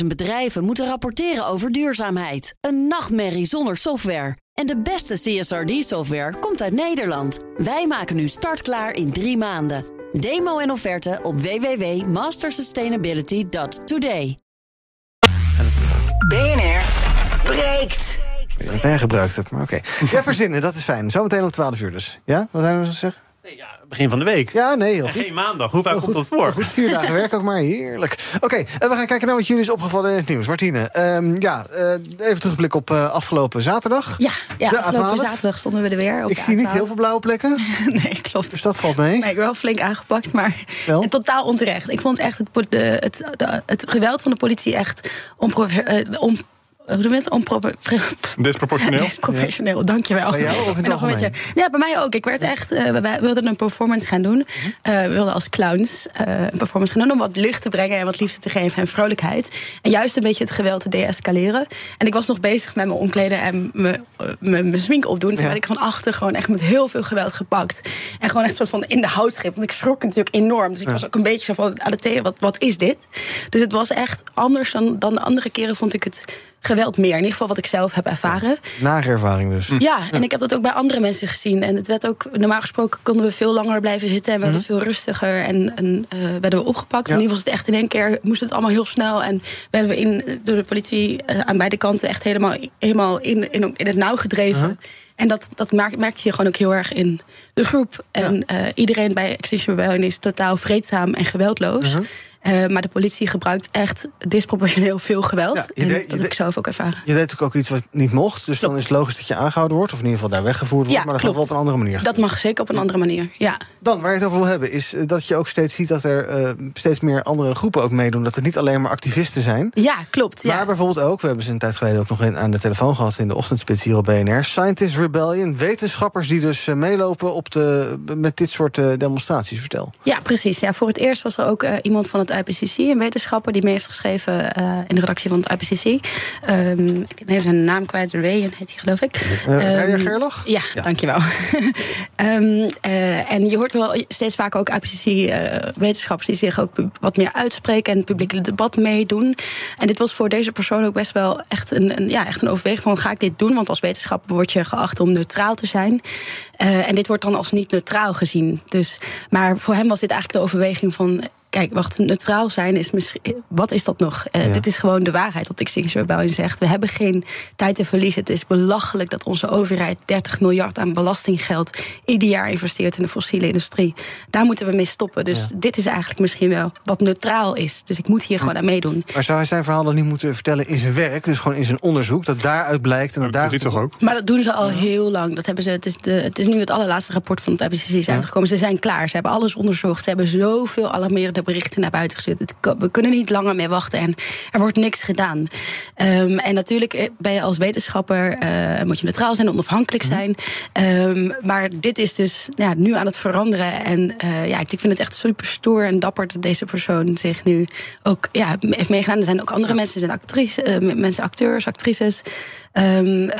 50.000 bedrijven moeten rapporteren over duurzaamheid. Een nachtmerrie zonder software. En de beste CSRD-software komt uit Nederland. Wij maken nu startklaar in drie maanden. Demo en offerte op www.mastersustainability.today. BNR breekt. Ik weet dat hij gebruikt hebt, maar oké. Okay. Je hebt er zin in, dat is fijn. Zometeen om 12 uur dus. Ja, wat zijn we zeggen? Ja, begin van de week. Ja, nee, heel <laughs> goed. Geen maandag. Hoe vaak komt dat voor? Goed, vier dagen werk ook maar. Heerlijk. Oké, okay, we gaan kijken naar wat jullie is opgevallen in het nieuws. Martine, um, ja, uh, even terugblik op uh, afgelopen zaterdag. Ja, ja de afgelopen A12. zaterdag stonden we er weer. Ik zie niet heel veel blauwe plekken. <laughs> nee, klopt. Dus dat valt mee. Nee, ik ben wel flink aangepakt, maar wel? totaal onterecht. Ik vond echt het, de, het, de, het geweld van de politie echt. Uh, noem je het? Onproper... <laughs> Disproportioneel. Disproportioneel, ja. dankjewel. Bij jou of in beetje, Ja, bij mij ook. Ik werd echt... Uh, we wilden een performance gaan doen. Uh, we wilden als clowns uh, een performance gaan doen... om wat licht te brengen en wat liefde te geven en vrolijkheid. En juist een beetje het geweld te deescaleren. En ik was nog bezig met mijn omkleden en mijn smink opdoen... terwijl ja. ik van achter gewoon echt met heel veel geweld gepakt. En gewoon echt soort van in de houtschip. Want ik schrok natuurlijk enorm. Dus ik ja. was ook een beetje zo van aan de thee, wat, wat is dit? Dus het was echt anders dan, dan de andere keren vond ik het geweld meer. In ieder geval wat ik zelf heb ervaren. Nare ervaring dus. Ja, en ik heb dat ook bij andere mensen gezien. En het werd ook, normaal gesproken konden we veel langer blijven zitten en werd het veel rustiger. En, en uh, werden we opgepakt. Ja. En nu was het echt in één keer, moest het allemaal heel snel. En werden we in, door de politie uh, aan beide kanten echt helemaal, helemaal in, in, in het nauw gedreven. -huh. En dat, dat merkte je gewoon ook heel erg in de groep. En ja. uh, iedereen bij Extinction Rebellion is totaal vreedzaam en geweldloos. -huh. Uh, maar de politie gebruikt echt disproportioneel veel geweld. Ja, en deed, dat heb ik zelf ook ervaren. Je deed natuurlijk ook iets wat niet mocht. Dus klopt. dan is het logisch dat je aangehouden wordt. Of in ieder geval daar weggevoerd wordt. Ja, maar dat klopt. gaat wel op een andere manier. Dat mag zeker op een andere manier, ja. Dan, waar je het over wil hebben, is dat je ook steeds ziet... dat er uh, steeds meer andere groepen ook meedoen. Dat het niet alleen maar activisten zijn. Ja, klopt. Maar ja. bijvoorbeeld ook, we hebben ze een tijd geleden ook nog in, aan de telefoon gehad... in de ochtendspits hier op BNR. Scientist Rebellion, wetenschappers die dus meelopen op de, met dit soort demonstraties. Vertel. Ja, precies. Ja, voor het eerst was er ook iemand van het IPCC, een wetenschapper die mee heeft geschreven uh, in de redactie van het IPCC. Um, ik neem zijn naam kwijt, Ray heet hij geloof ik. Um, Gerlach? Ja, ja, dankjewel. um, <laughs> uh, en je hoort wel steeds vaker ook IPCC-wetenschappers die zich ook wat meer uitspreken en het publieke debat meedoen. En dit was voor deze persoon ook best wel echt een, een, ja, echt een overweging van ga ik dit doen? Want als wetenschapper word je geacht om neutraal te zijn. En dit wordt dan als niet neutraal gezien. Dus, maar voor hem was dit eigenlijk de overweging van Kijk, wacht, neutraal zijn is misschien. Wat is dat nog? Uh, ja. Dit is gewoon de waarheid, wat Extinction Rebellion zegt. We hebben geen tijd te verliezen. Het is belachelijk dat onze overheid 30 miljard aan belastinggeld ieder jaar investeert in de fossiele industrie. Daar moeten we mee stoppen. Dus ja. dit is eigenlijk misschien wel wat neutraal is. Dus ik moet hier gewoon aan meedoen. Maar zou hij zijn verhaal dan niet moeten vertellen in zijn werk, dus gewoon in zijn onderzoek, dat daaruit blijkt en dat daar. Dit toch ook? Maar dat doen ze al heel lang. Dat hebben ze. Het is, de, het is nu het allerlaatste rapport van het IPCC is uitgekomen. Ze zijn klaar. Ze hebben alles onderzocht. Ze hebben zoveel alarmerende berichten naar buiten gestuurd. We kunnen niet langer meer wachten en er wordt niks gedaan. Um, en natuurlijk ben je als wetenschapper, uh, moet je neutraal zijn, onafhankelijk zijn. Um, maar dit is dus ja, nu aan het veranderen. En uh, ja, ik vind het echt super stoer en dapper dat deze persoon zich nu ook ja, heeft meegedaan. Er zijn ook andere mensen, er zijn actrices, uh, mensen, acteurs, actrices. Um, uh,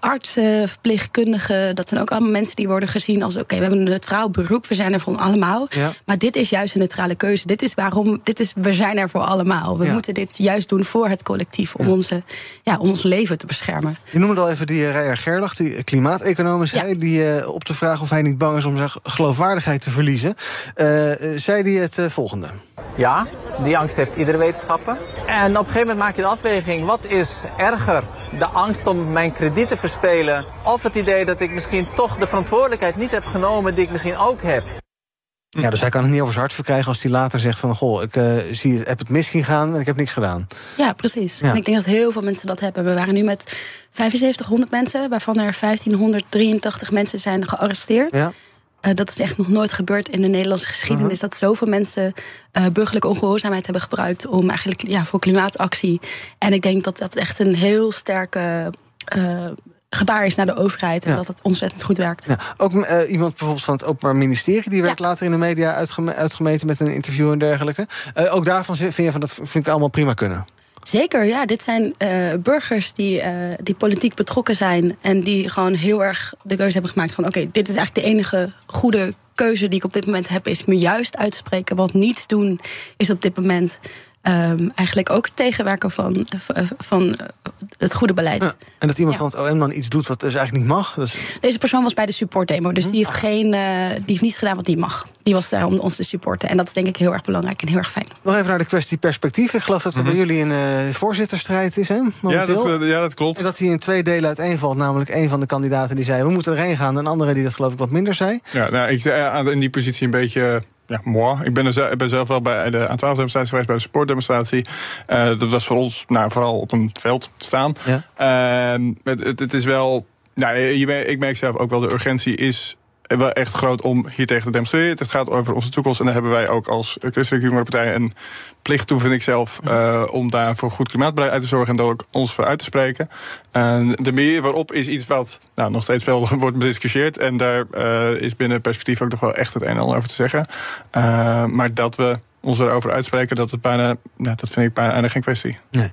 artsen, verpleegkundigen, dat zijn ook allemaal mensen die worden gezien als: oké, okay, we hebben een neutraal beroep, we zijn er voor allemaal. Ja. Maar dit is juist een neutrale keuze. Dit is waarom, dit is, we zijn er voor allemaal. We ja. moeten dit juist doen voor het collectief, om, ja. onze, ja, om ons leven te beschermen. Je noemde al even die uh, Rijer Gerlach, die klimaateconoom zei, die uh, op de vraag of hij niet bang is om zijn geloofwaardigheid te verliezen, zei hij het volgende. Ja, die angst heeft iedere wetenschapper. En op een gegeven moment maak je de afweging: wat is erger? De angst om mijn krediet te verspelen, of het idee dat ik misschien toch de verantwoordelijkheid niet heb genomen die ik misschien ook heb. Ja, dus hij kan het niet over zijn hart verkrijgen als hij later zegt van... goh, ik uh, zie, heb het mis zien gaan en ik heb niks gedaan. Ja, precies. Ja. En ik denk dat heel veel mensen dat hebben. We waren nu met 7500 mensen, waarvan er 1583 mensen zijn gearresteerd. Ja. Uh, dat is echt nog nooit gebeurd in de Nederlandse geschiedenis. Uh -huh. Dat zoveel mensen uh, burgerlijke ongehoorzaamheid hebben gebruikt om eigenlijk ja, voor klimaatactie. En ik denk dat dat echt een heel sterke uh, gebaar is naar de overheid. En ja. dat het ontzettend goed werkt. Ja. Ook uh, iemand bijvoorbeeld van het Openbaar Ministerie, die werd ja. later in de media uitgeme uitgemeten met een interview en dergelijke. Uh, ook daarvan vind je van dat vind ik allemaal prima kunnen. Zeker, ja. Dit zijn uh, burgers die, uh, die politiek betrokken zijn. En die gewoon heel erg de keuze hebben gemaakt van: oké, dit is eigenlijk de enige goede keuze die ik op dit moment heb, is me juist uitspreken. Want niets doen is op dit moment um, eigenlijk ook tegenwerken van, van het goede beleid. Ja, en dat iemand ja. van het OM dan iets doet wat dus eigenlijk niet mag? Dus... Deze persoon was bij de supportdemo, dus die heeft, geen, uh, die heeft niet gedaan wat die mag. Die was daar om ons te supporten. En dat is denk ik heel erg belangrijk en heel erg fijn. Nog even naar de kwestie perspectief. Ik geloof dat er mm -hmm. bij jullie een uh, voorzitterstrijd is, hè? Ja dat, uh, ja, dat klopt. En dat hij in twee delen uiteenvalt. Namelijk een van de kandidaten die zei... we moeten erheen gaan. En een andere die dat geloof ik wat minder zei. Ja, nou, ik zei in die positie een beetje ja, moi. Ik ben, er zelf, ik ben zelf wel bij de A12-demonstratie geweest, bij de supportdemonstratie. Uh, dat was voor ons nou, vooral op een veld staan. Ja. Uh, het, het, het, is wel. Nou, je, ik merk zelf ook wel, de urgentie is wel echt groot om hier tegen te demonstreren. Het gaat over onze toekomst. En daar hebben wij ook als Christelijke Jongerenpartij een plicht toe, vind ik zelf, uh, om daar voor goed klimaatbeleid uit te zorgen en daar ook ons voor uit te spreken. En de manier waarop is iets wat nou, nog steeds wel <laughs> wordt bediscussieerd. En daar uh, is binnen perspectief ook nog wel echt het een en ander over te zeggen. Maar dat we ons erover uitspreken, dat, het bijna, nou, dat vind ik bijna geen kwestie. Nee.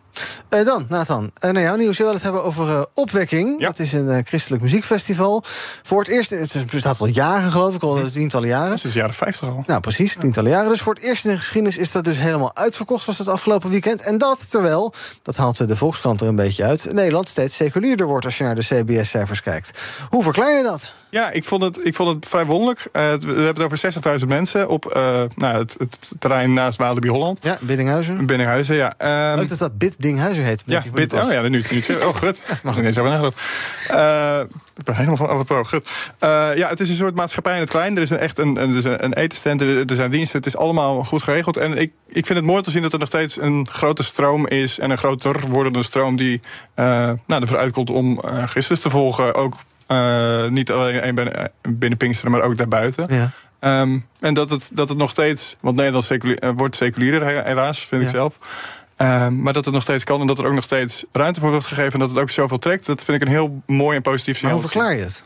Uh, dan, Nathan, uh, naar jouw nieuws. Je wil het hebben over uh, Opwekking. Ja. Dat is een christelijk muziekfestival. Voor het eerst, het bestaat al jaren geloof ik, al hm. tientallen jaren. Sinds de jaren 50 al. Nou, precies, tientallen jaren. Dus voor het eerst in de geschiedenis is dat dus helemaal uitverkocht, was het afgelopen weekend. En dat terwijl, dat haalt de Volkskrant er een beetje uit, Nederland steeds seculierder wordt als je naar de CBS-cijfers kijkt. Hoe verklaar je dat? Ja, ik vond het, ik vond het vrij wonderlijk. Uh, we hebben het over 60.000 mensen op uh, nou, het, het, terrein naast Walibi Holland. Ja, Biddinghuizen. Biddinghuizen, ja. Um, Leuk dat dat Biddinghuizen heet. Ja, Bid, oh ja, nu, nu Oh, goed. <laughs> Mag ik niet zo nagedacht. Uh, ik ben helemaal van apropos. Goed. Uh, ja, het is een soort maatschappij in het klein. Er is een, echt een, een, er is een etenstent, er zijn diensten. Het is allemaal goed geregeld. En ik, ik vind het mooi te zien dat er nog steeds een grote stroom is... en een groter wordende stroom die nou, ervoor uitkomt om Christus te volgen. Ook uh, niet alleen binnen, binnen Pinksteren, maar ook daarbuiten. Ja. Um, en dat het, dat het nog steeds, want Nederland seculier, uh, wordt seculierder, helaas, vind ja. ik zelf. Um, maar dat het nog steeds kan en dat er ook nog steeds ruimte voor wordt gegeven en dat het ook zoveel trekt, dat vind ik een heel mooi en positief signaal. Hoe verklaar je het?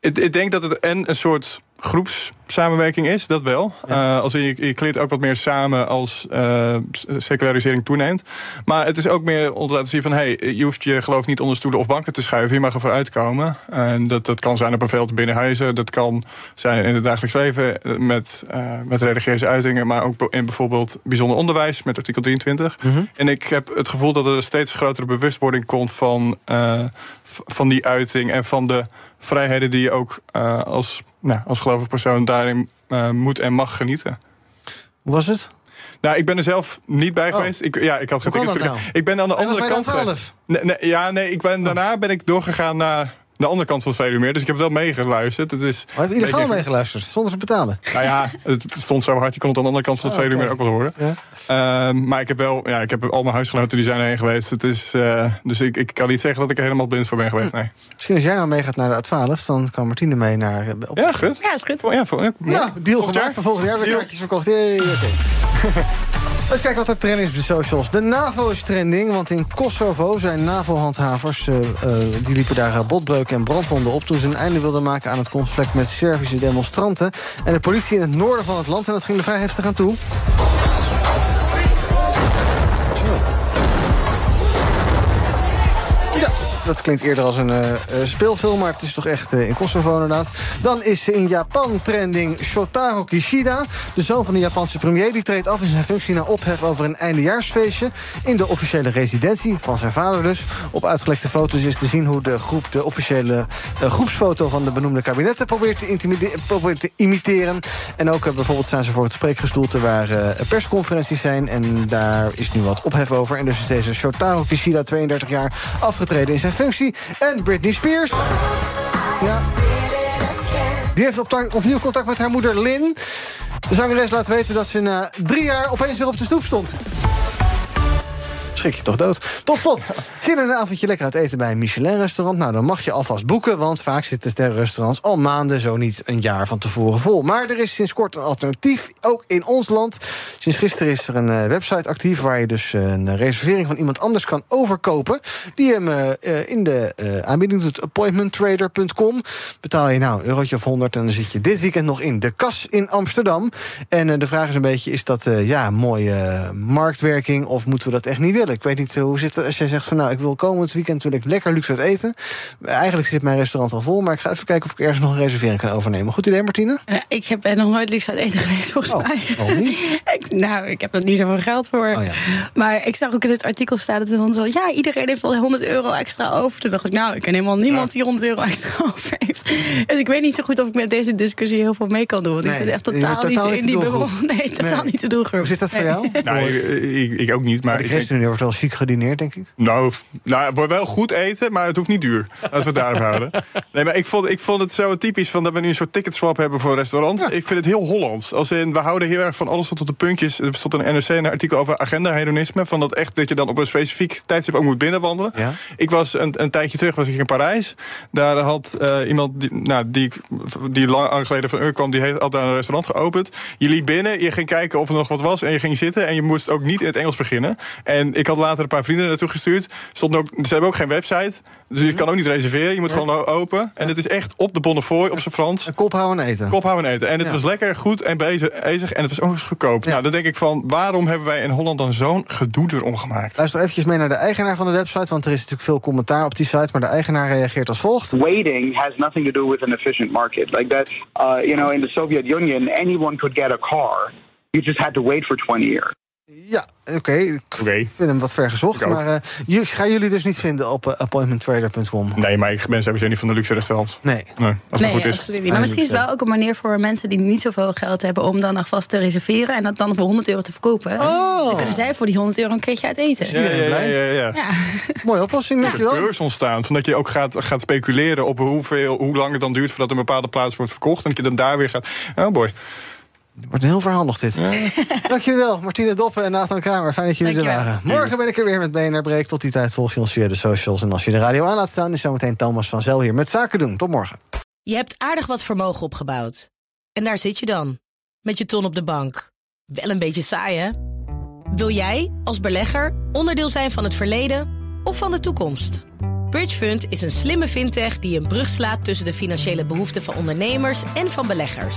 Ik, ik denk dat het en een soort groepssamenwerking is, dat wel. Eh, als je, je kleedt ook wat meer samen als uh, secularisering toeneemt. Maar het is ook meer om te laten zien van... hey, je hoeft je geloof niet onder stoelen of banken te schuiven. Je mag er vooruit komen. En dat, dat kan zijn op een veld binnen huizen. Dat kan zijn in het dagelijks leven met, uh, met religieuze uitingen... maar ook in bijvoorbeeld bijzonder onderwijs met artikel 23. Mhm. En ik heb het gevoel dat er een steeds grotere bewustwording komt... van, van die uiting en van de vrijheden die je ook uh, als, nou, als gelovig persoon daarin uh, moet en mag genieten. Hoe was het? Nou, ik ben er zelf niet bij oh. geweest. Ik, ja, ik had nou? Ik ben aan de andere kant geweest. Nee, nee, ja, nee, ik ben, oh. daarna ben ik doorgegaan naar de andere kant van het Veluwemeer. Dus ik heb wel meegeluisterd. Het is maar heb je illegaal meegeluisterd, zonder te betalen? Nou ja, het stond zo hard. Je kon het aan de andere kant van het oh, Veluwemeer okay. ook wel horen. Ja. Uh, maar ik heb wel, ja, ik heb al mijn huisgenoten die zijn heen geweest. Het is, uh, dus ik, ik kan niet zeggen dat ik er helemaal blind voor ben geweest, nee. Misschien als jij nou meegaat naar de A12, dan kan Martine mee naar... Op... Ja, goed. Ja, is goed. Oh, ja, voor, ja, ja, deal gemaakt. Van volgend jaar weer kaartjes verkocht. Hey, okay. <laughs> Even kijken wat er trending is op de socials. De NAVO is trending, want in Kosovo zijn NAVO-handhavers... Uh, uh, die liepen daar en brandwonden op... toen ze een einde wilden maken aan het conflict met Servische demonstranten... en de politie in het noorden van het land. En dat ging er vrij heftig aan toe. Dat klinkt eerder als een uh, speelfilm, maar het is toch echt uh, in Kosovo inderdaad. Dan is in Japan trending Shotaro Kishida. De zoon van de Japanse premier. Die treedt af in zijn functie na ophef over een eindejaarsfeestje... in de officiële residentie van zijn vader dus. Op uitgelekte foto's is te zien hoe de groep... de officiële uh, groepsfoto van de benoemde kabinetten probeert te, probeert te imiteren. En ook bijvoorbeeld staan ze voor het spreekgestoelte... waar persconferenties zijn. En daar is nu wat ophef over. En dus is deze Shotaro Kishida, 32 jaar, afgetreden in zijn functie. En Britney Spears. Ja. Die heeft op opnieuw contact met haar moeder Lynn. De zangeres laat weten dat ze na drie jaar opeens weer op de stoep stond schrik je toch dood. Tot slot, zin in een avondje lekker uit eten bij een Michelin-restaurant? Nou, dan mag je alvast boeken, want vaak zitten sterrenrestaurants... al maanden, zo niet een jaar van tevoren vol. Maar er is sinds kort een alternatief, ook in ons land. Sinds gisteren is er een uh, website actief... waar je dus uh, een reservering van iemand anders kan overkopen... die hem uh, in de aanbieding doet, appointmenttrader.com. Betaal je nou een eurotje of 100 en dan zit je dit weekend nog in de kas in Amsterdam. En de vraag is een beetje, is dat ja, mooie marktwerking... of moeten we dat echt niet willen? Ik weet niet hoe zit het als jij zegt van nou, ik wil komend weekend wil ik lekker luxe uit eten. Eigenlijk zit mijn restaurant al vol, maar ik ga even kijken of ik ergens nog een reservering kan overnemen. Goed idee, Martine? Ja, ik heb nog nooit luxe uit eten geweest, volgens oh, mij. Oh, niet? <laughs> ik, nou, ik heb er niet zoveel geld voor. Oh, ja. Maar ik zag ook in het artikel staan dat van zo, ja, iedereen heeft wel 100 euro extra over. Toen dacht ik, nou, ik ken helemaal niemand die 100 euro extra <laughs> over heeft. Dus ik weet niet zo goed of ik met deze discussie heel veel mee kan doen. Want nee, ik zit echt totaal, totaal niet in die bubbel. <laughs> Nee, totaal nee. niet de doelgroep. Hoe zit dat voor jou? Nou, ik, ik, ook niet. Maar, maar de ChristenUnie wordt wel chic gedineerd denk ik. Nou, nou, het wordt wel goed eten, maar het hoeft niet duur. <laughs> Als we het daarop houden. Nee, maar ik vond, ik vond het zo typisch van dat we nu een soort ticketswap hebben voor restaurants. Ik vind het heel Hollands. Als in, we houden heel erg van alles tot op de puntjes. Er stond een NRC een artikel over agenda-hedonisme. Van dat echt dat je dan op een specifiek tijdstip ook moet binnenwandelen. Ja. Ik was een, een tijdje terug was ik in Parijs. Daar had uh, iemand die, nou, die, die lang geleden van Ur kwam, die heeft altijd een restaurant geopend. Je liep binnen, je ging kijken of er nog wat was en je ging zitten. En je moest ook niet in het Engels beginnen. En ik had later een paar vrienden naartoe gestuurd. Stond ook, ze hebben ook geen website. Dus je kan ook niet reserveren. Je moet gewoon open. En het is echt op de Bonnefoy, op zijn Frans. Een kop houden en eten. Kop houden en eten. En het was lekker, goed en bezig. En het was ook eens goedkoop. Nou, dan denk ik van, waarom hebben wij in Holland dan zo'n gedoe erom gemaakt? Luister eventjes mee naar de eigenaar van de website. Want er is natuurlijk veel commentaar op die site. Maar de eigenaar reageert als volgt. Waiting has nothing to do with an efficient market. Like that, uh, you know, in the Soviet Union, anyone could get a car. You just had to wait for 20 years. Ja, oké. Okay. Ik okay. vind hem wat ver gezocht. Maar uh, gaan jullie dus niet vinden op uh, appointmenttrader.com? Nee, maar ik ben sowieso niet van de luxe restaurants. Nee. nee als nee, goed is. absoluut niet. Maar misschien is het wel ook een manier voor mensen die niet zoveel geld hebben... om dan alvast te reserveren en dat dan voor 100 euro te verkopen. Oh. Dan kunnen zij voor die 100 euro een keertje uit eten. Ja, ja, ja. ja, ja. ja. <laughs> Mooie oplossing. Er is beurs ontstaan. Van dat je ook gaat, gaat speculeren op hoeveel, hoe lang het dan duurt... voordat een bepaalde plaats wordt verkocht. En dat je dan daar weer gaat... Oh boy. Wordt een heel verhaal nog dit. Ja. <laughs> Dankjewel, Martine Doppen en Nathan Kramer. Fijn dat jullie er waren. Morgen ben ik er weer met BNR Break. Tot die tijd volg je ons via de socials. En als je de radio aan laat staan, is zometeen Thomas van Zel hier met Zaken doen. Tot morgen. Je hebt aardig wat vermogen opgebouwd. En daar zit je dan, met je ton op de bank. Wel een beetje saai, hè? Wil jij, als belegger, onderdeel zijn van het verleden of van de toekomst? Bridgefund is een slimme fintech die een brug slaat tussen de financiële behoeften van ondernemers en van beleggers.